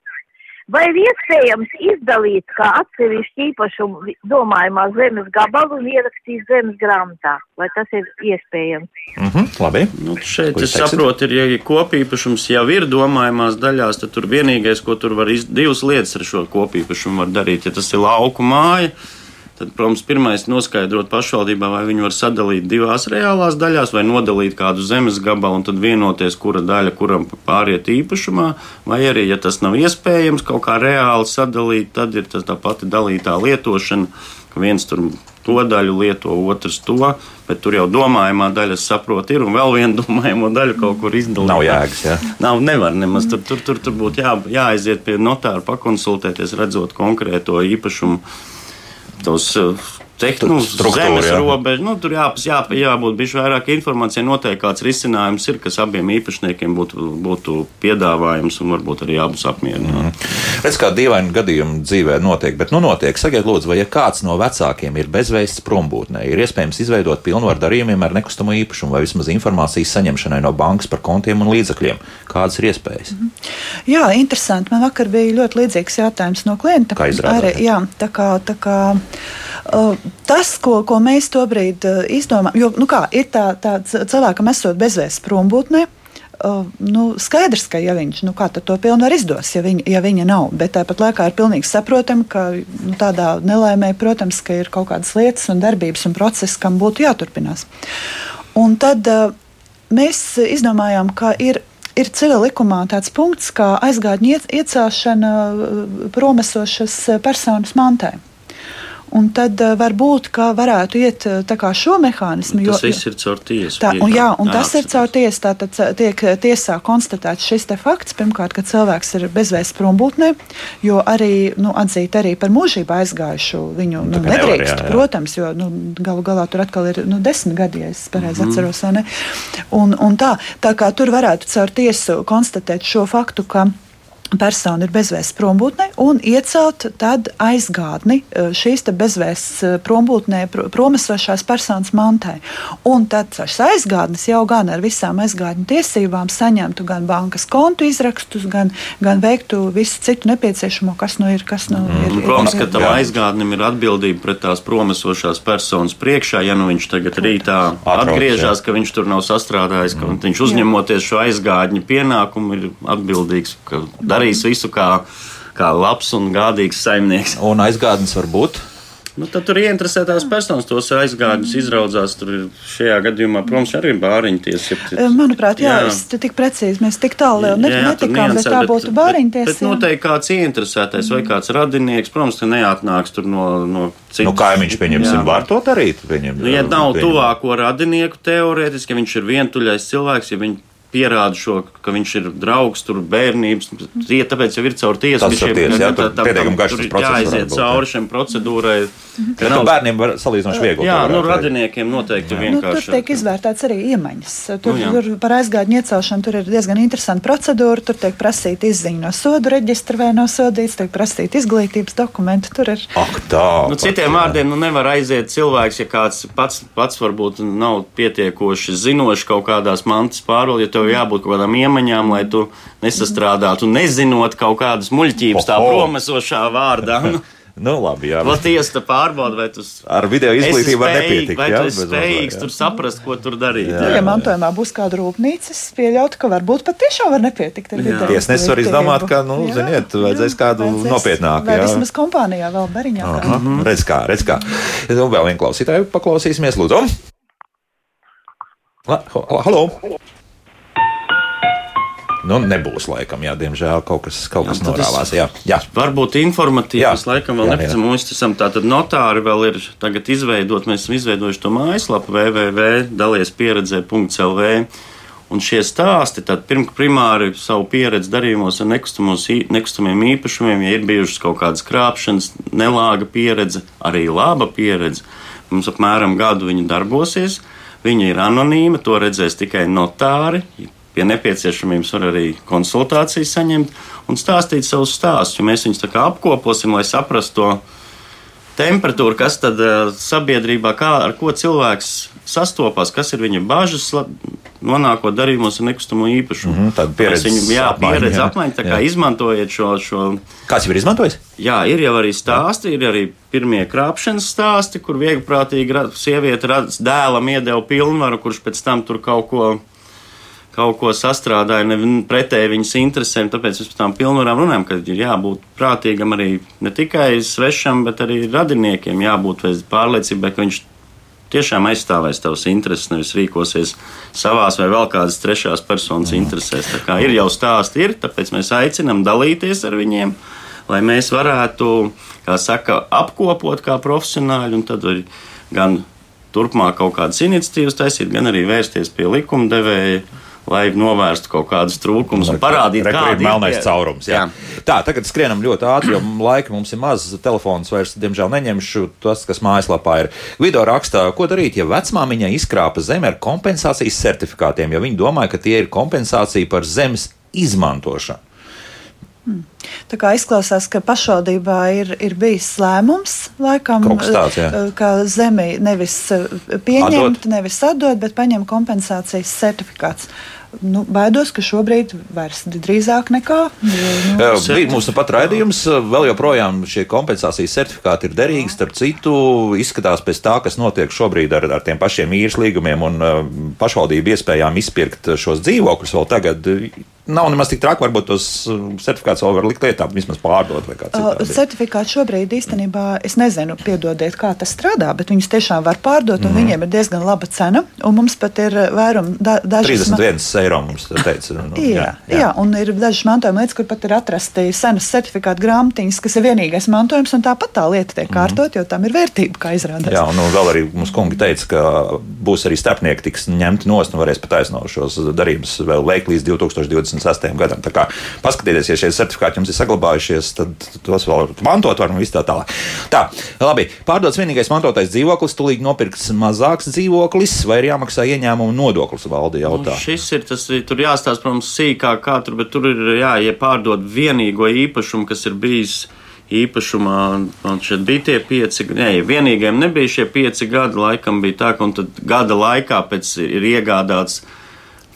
Vai ir iespējams izdalīt kā atsevišķu īpašumu domājumā zemes gabalu un ierakstīt zemes grāmatā? Vai tas ir iespējams? Mm -hmm, labi. Nu, šeit Ko es saprotu, ir, ja kopīpašums jau ir domājumās daļās, tad tur vienīgais, ko tur var izdarīt, divas lietas ar šo kopīpašumu var darīt. Ja tas ir lauku māja, Tad, protams, pirmais ir noskaidrot pašvaldībā, vai viņi var sadalīt divās reālās daļās, vai nodalīt kādu zemes gabalu un tad vienoties, kura daļa kuram pāriet īpašumā. Vai arī, ja tas nav iespējams kaut kā reāli sadalīt, tad ir tā pati dalītā lietošana, ka viens tur to daļu lieto, otrs to. Bet tur jau domājamā daļa, saprot, ir un vēl viena domājama daļa kaut kur izdalīta. Nav jēgas, jā. Nav, nevar nemaz. Tur, tur, tur, tur būtu jā, jāaiziet pie notāra, pakonsultēties, redzot konkrēto īpašumu tos eh, tehniskus zemes jā. robežas. Nu, tur jā, jā, jābūt bišķi vairāk informācijai, noteikti kāds risinājums ir, kas abiem īpašniekiem būtu, būtu piedāvājums un varbūt arī abus apmierināt. Mm. Redz, kā dīvaini gadījumi dzīvē notiek, bet nu notiek. Sakiet, lūdzu, vai ja kāds no vecākiem ir bezvēsts prombūtnē, ir iespējams izveidot pilnvaru darījumiem ar nekustamo īpašumu vai vismaz informācijas saņemšanai no bankas par kontiem un līdzekļiem. Kādas ir iespējas? Mm. Jā, interesanti. Man vakar bija ļoti līdzīgs jautājums no klienta. Kā izrādās? Jā, tā kā. Tā kā uh, tas, ko, ko mēs tobrīd uh, izdomājam, jo nu kā, ir tā, tā cilvēkam esot bezvēsts prombūtnē. Uh, nu, skaidrs, ka ja viņš nu, to pilnvaru izdos, ja viņa, ja viņa nav. Bet tāpat laikā ir pilnīgi saprotami, ka nu, tādā nelaimē, protams, ka ir kaut kādas lietas un darbības un procesi, kam būtu jāturpinās. Un tad uh, mēs izdomājām, ka ir ir civil likumā tāds punkts, kā aizgādņu iecelšana promesošas personas mantai. Un tad uh, varbūt varētu iet uh, šo mehānismu. Tas jo, viss ir caur tiesu. Tā, un, jā, un tas ir caur tiesu. Tātad tiek tiesā konstatēts šis fakts, pirmkārt, ka cilvēks ir bezvēsts prombūtnē, jo arī nu, atzīt arī par mūžību aizgājušu viņu nu, nedrīkst, nevar, jā, jā. protams, jo nu, galu galā tur atkal ir nu, desmit gadi, ja es pareizi mm -hmm. atceros. Un, un tā, tā kā tur varētu caur tiesu konstatēt šo faktu, ka persona ir bezvēsts prombūtnē un iecelt tad aizgādni e, šīs bezvēsts e, prombūtnē promesošās personas mantai. Un tad šis aizgādnis jau gan ar visām aizgādņu tiesībām saņemtu gan bankas kontu izrakstus, gan, gan veiktu visu citu nepieciešamo, kas nu ir. Kas nu mm. ir, ir Protams, ka tam aizgādnim ir atbildība pret tās promesošās personas priekšā, ja nu viņš tagad rītā atgriežas, ka viņš tur nav sastrādājis, ka mm. viņš uzņemoties šo aizgādņu pienākumu ir atbildīgs. Ka, darīs visu kā, kā labs un gādīgs saimnieks. Un aizgādnes var būt. Nu, tad tur ir ieinteresētās personas, tos aizgādņus izraudzās. Tur šajā gadījumā, protams, arī ir bāriņtiesība. Manuprāt, jā, jā. Es tik precīzi mēs tik tālu net, jā, netikām, bet tā būtu bāriņtiesība. Bet, bet noteikti kāds ieinteresētais vai kāds radinieks, protams, ka neatnāks tur no, no citas. Nu, kaimiņš, pieņemsim, var to darīt. Viņam, nu, ja nav pieņem. tuvāko radinieku teorētiski, ja viņš ir vientuļais cilvēks, ja viņš pierāda šo, ka viņš ir draugs, tur bērnības. Tie, tāpēc jau ir caur tiesu. Tas ir tiesa, jā, tur pietiekami garš process jāaiziet cauri šiem procedūrai. Ja nu, bērniem var salīdzinoši viegli. Jā, to nu radiniekiem noteikti Nu, tur vienkārši. tiek izvērtēts arī iemaņas. Tur, Nu, jā. tur par aizgādņu iecelšanu tur ir diezgan interesanta procedūra. Tur tiek prasīta izziņa no sodu reģistra vai no sodītas, tiek prasīta izglītības dokumenti. Tur ir Ak, tā. Nu, citiem jā. vārdiem, nu, nevar aiziet cilvēks, ja kāds pats, pats varbūt nav pietiekoši zinošs kaut kādās mantas pārvaldē, ja tev jābūt kaut kādām iemaņām, lai tu nesastrādātu, nezinot kaut kādas muļķības, tā promesošā vārdā. [LAUGHS] Nu, Nu, labi, jā. Vēl tiesa pārbauda, vai tu Ar video izglītību nepietikt. Vai jā, tu esi spējīgs jā. tur saprast, ko tur darīt? Jā, ja mantojumā būs kāda rūpnīca, es pieļautu, ka varbūt pat tiešām var nepietikt. Tiesnesis var izdomāt, ka, nu, Jā, ziniet, vajadzēs kādu vajadzēs- nopietnāku, Vai jā. vismaz kompānijā vēl bariņā. Aha, Mhm. redz kā, redz kā. Nu, vēl vienu klausītāju paklausīsimies, lūdzu. La, ho- halo! Nu, nebūs laikam, jā, diemžēl kaut kas, kaut kas Jā, es- norāvās. Jā, jā. Varbūt informatīvas, Jā. laikam, vēl nepazīstam. Mēs esam tātad notāri vēl ir tagad izveidot. Mēs esam izveidojuši to mājaslapu www.daliespieredzē.lv. Un šie stāsti, tad pirm, primāri savu pieredzi darījumos ar nekustamiem īpašumiem, ja ir bijušas kaut kādas krāpšanas, nelāga pieredze, arī laba pieredze. Mums apmēram gadu viņa darbosies. Viņa ir anonīma, to redzēs tikai notāri. Pie nepieciešamības var arī konsultācijas saņemt un stāstīt savus stāstus. Mēs viņus apkoposim, lai saprastu to temperatūru, kas tad uh, sabiedrībā, kā, ar ko cilvēks sastopas, kas ir viņa bažas, nonākot darījumos ar nekustamo īpašumu. Mhm, tāda pieredzes Mēs viņu, jā, pieredze jā. apmaiņa, tā kā Jā. izmantojiet šo. šo Kāds jau ir izmantojis? Jā, ir jau arī stāsti, ir arī pirmie krāpšanas stāsti, kur vieglprātīgi ra- sieviete dēlam iedeva pilnvaru, kurš pēc tam tur kaut ko, kaut ko sastrādāja pretēji viņas interesēm. Tāpēc mēs par tām pilnvarām runājam, ka ir jābūt prātīgam arī ne tikai svešam, bet arī radiniekiem jābūt pārliecībai, ka viņš tiešām aizstāvēs tavas intereses, nevis rīkosies savās vai vēl kādas trešās personas interesēs. Tā kā ir jau stāsti, ir, tāpēc mēs aicinām dalīties ar viņiem, lai mēs varētu, kā saka, apkopot kā profesionāļi, un tad gan turpmāk kaut kādas iniciatīvas taisīt, gan arī vērsties pie likumdevēja. Lai novērstu kaut kādus trūkumus un parādītu, kāda ir melnais caurums. Jā. Jā. Tā, tagad skrienam ļoti ātri, jo laika mums ir maz. Telefons vairs, diemžēl, neņemšu. Tas, kas mājaslapā ir. Vido rakstā, ko darīt, ja vecmāmiņai izkrāpa zeme ar kompensācijas certifikātiem, jo viņi domāja, ka tie ir kompensācija par zemes izmantošanu. Tā kā izklausās, ka pašvaldībā ir, ir bijis lēmums, laikam, tāds, eh, ka zemi nevis eh, pieņemt, Atdot. nevis atdot, bet paņem kompensācijas certifikāts. Nu, baidos, ka šobrīd vairs drīzāk nekā. jo, Nu, Bija mums nu pat raidījums, vēl joprojām šie kompensācijas certifikāti ir derīgi. Starp citu, izskatās pēc tā, kas notiek šobrīd ar, ar tiem pašiem īres līgumiem un pašvaldību iespējām izpirkt šos dzīvokļus vēl tagad. Nav nemaz tik traki, varbūt tos uh, certifikātus vēl var likt lietā, vismaz pārdot vai kā Uh, citādi. Certifikāti šobrīd īstenībā, es nezinu, piedodiet, kā tas strādā, bet viņus tiešām var pārdot, un mm. viņiem ir diezgan laba cena. un Mums pat ir vairums, da, dažas. ma- 31 eiro mums teica. Nu, [LAUGHS] Jā, jā. jā, un ir dažas mantojuma lietas, kur pat ir atrasti senas certifikāta grāmatiņas, kas ir vienīgais mantojums, un tāpat tā lieta tiek kārtot, jo tam ir vērtība, kā izrādās. Jā, un nu, vēl arī mums kungi teica, ka būs arī starpnieki, tiks ņemti nost un varēs pataisnot šos darījumus vēl veikt līdz 2026. gadam. Tā kā paskatieties, ja šie certifikāti jums ir saglabājušies, tad tos vēl mantot, varam visu tā tālāk. Tā, labi, pārdots vienīgais mantotais dzīvoklis, tūlīt nopirks mazāks dzīvoklis, vai ir jāmaksā ieņēmuma nodoklis, valdi jautā. Nu, šis ir tas, tur jāstāsta, protams, sīkāk, kā tur, bet tur ir jāiepārdod vienīgo īpašumu, kas ir bijis īpašumā. Man šeit bija tie pieci, nē, vienīgajiem nebija šie pieci gadi, laikam bija tā, ka gada laikā pēc ir iegādāts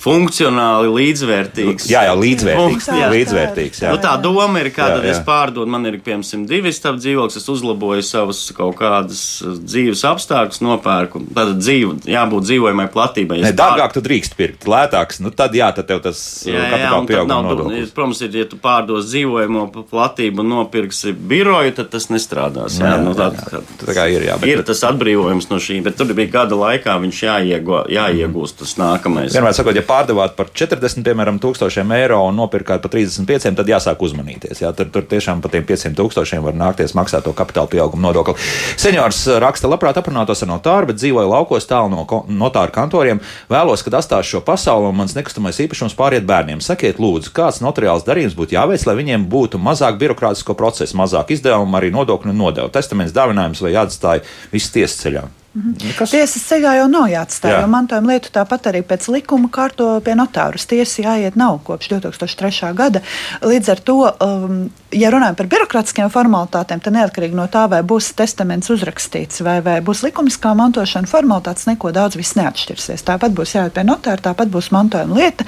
funkcionāli līdzvērtīgs. Jā, jau līdzvērtīgs. Jā. līdzvērtīgs jā. Nu, tā doma ir, ka Jā, tad jā. es pārdodu, man ir piemēram divi stāv dzīvoklis, es uzlaboju savus kaut kādas uh, dzīves apstākļus, nopērku. Tad dzīvu, jābūt dzīvojamai platībai. Ja es pār- dārgāk tu drīkst pirkt, lētāks, nu tad jā, tad tev tas Jā, jā, un tad pieauguma nodoklis. protams, ir, ja tu pārdos dzīvojamo platību un nopirksi biroju, tad tas nestrādās. Jā, Jā, nu, tā, jā, jā. Tā kā ir, jā, bet- ir tas atbrīvojums no šī, bet tur bija gada laikā viņš jāiego, jāiegūst tas nākamais. Vienmēr sakot, ja pārdevāt par 40 piemēram, tūkstošiem eiro un nopirkāt par 35, tad jāsāk uzmanīties. Jā, tur, tur tiešām par tiem 500 tūkstošiem var nākties maksāt to kapitāla pieauguma nodokli. Seniors raksta, labprāt aprunātos ar notāru, bet dzīvoju laukos tālu no notāru kantoriem. Vēlos, kad atstāšu šo pasauli un mans nekustamais īpašums pāriet bērniem. Sakiet, lūdzu, kāds notariāls darījums būtu jāveic, lai viņiem būtu mazāk birokrātisko procesu, mazāk izdevumu, arī nodokļu nodevu. Testaments, dāvinājums vai jāatstāj viss tiesas ceļā. Mhm. Kas? Tiesas ceļā jau nav jāatstāj, Jā. jo mantojuma lietu tāpat arī pēc likuma kārto pie notārus. Tiesa jāiet nav kopš 2003. gada. Līdz ar to, um, ja runājam par birokrātiskiem formalitātēm, tad neatkarīgi no tā, vai būs testaments uzrakstīts vai, vai būs likumiskā mantošana, formalitātes neko daudz neatšķirsies. Tāpat būs jāiet pie notāra, tāpat būs mantojuma lieta.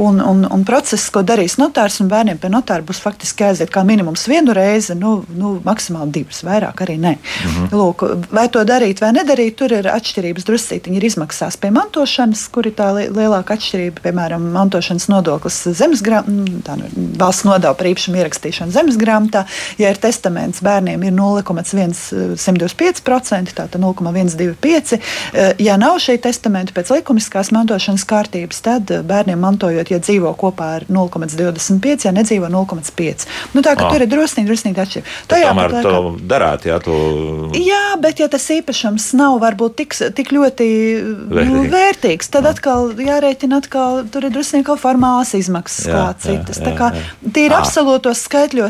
Un, un, un process, ko darīs notārs un bērniem pie notāra, būs faktiski jāaiziet kā minimums vienu reizi, nu, nu maksimāli divas, vairāk arī nē. Mhm. Lūk, vai to darīt vai nedarīt? arī tur ir atšķirības druscītiņi ir izmaksās pie mantošanas, kur ir tā lielāka atšķirība, piemēram, mantošanas nodoklis zemes grāmatā, nu, valsts nodeva par īpašumu ierakstīšanu zemes grāmatā. Ja ir testaments, bērniem ir 0,125%, tātad 0,125%. Ja nav šī testamenta pēc likumiskās mantošanas kārtības, tad bērniem mantojot, ja dzīvo kopā ar 0,25, ja nedzīvo 0,5. Nu, tā kā ah. tur ir drusnīgi, drusnīgi atšķirība. Tomēr to darāt, jā, to... jā, bet ja tas īpašums nav varbūt tik, tik ļoti nu, vērtīgs, tad atkal jārēķina, atkal tur ir drusku kā formālās izmaksas, jā, kā citas. Jā, jā, tā kā tīri absolūtos skaitļos.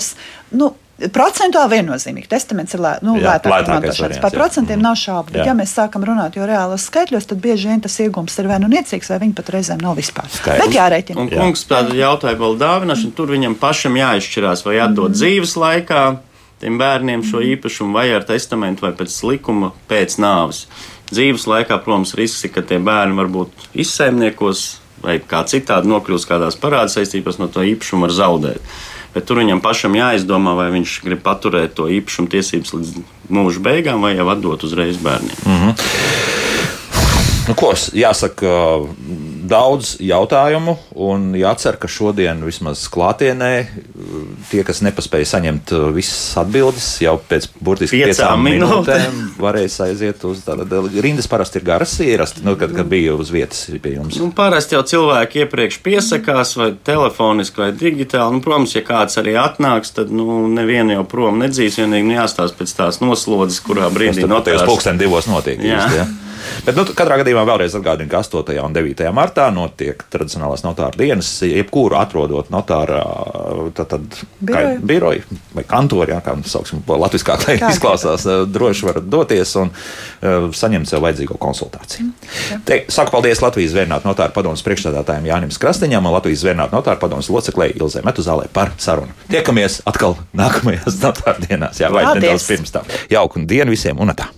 Nu, Procentuāli viennozīmīgi. Testaments ir lē, nu, jā, lētāk izmantošanas. Par procentiem jā. nav šaubu. Bet, jā. ja mēs sākam runāt jau reālos skaitļos, tad bieži vien tas iegūms ir vai nu niecīgs, vai viņi pat reizēm nav vispār. Skaidrs. Bet jārēķina. Un, kungs, tāda jautāja par dāvināšanu. Tur viņam pašam jāizšķirās, vai atdot mm. dzīves laikā tiem bērniem šo īpašumu vai ar testamentu vai pēc likuma pēc nāves. Dzīves laikā, protams, risks ir, ka tie bērni varbūt izsaimniekos vai kā citādi nokļūst kādās parāda saistībās, no to īpašumu var zaudēt. Bet tur viņam pašam jāizdomā, vai viņš grib paturēt to īpašumu tiesības līdz mūža beigām, vai jau atdot uzreiz bērniem. Mm -hmm. Nu, ko jāsaka, daudz jautājumu, un jācer, ka šodien vismaz klātienē tie, kas nepaspēja saņemt visas atbildes, jau pēc burtiski piecām, piecām minūtēm varēs aiziet uz tādu rindas. Parasti ir garas ierasti, nu, kad, kad bija uz vietas pie jums. Nu, parasti jau cilvēki iepriekš piesakās, vai telefoniski, vai digitāli. Nu, protams, ja kāds arī atnāks, tad nu, nevienu jau prom nedzīs. Vienīgi nu, jāstāsta pēc tās noslodzes, kurā brīdī notiek. Tas pulksten divos notiek. Jā. Just, ja? [LAUGHS] Bet, nu, katrā gadījumā vēlreiz atgādinu, ka 8. un 9. martā notiek tradicionālās notāra dienas. Jebkuru atrodot notāra biroju. vai kantori, jā, kā mēs sauksim, latviskā kā izklausās, droši varat doties un uh, saņemt sev vajadzīgo konsultāciju. Mm, Te, saku paldies Latvijas Zvērnāta notāra padomus priekšstādātājiem Jānim Krastiņam un Latvijas Zvērnāta notāra padomus loceklē Ilzē Metuzālē par sarunu. Tiekamies atkal nākamajās notāra dienās, jā, vai nedaudz pirms tam. Jauku dienu visiem un tā!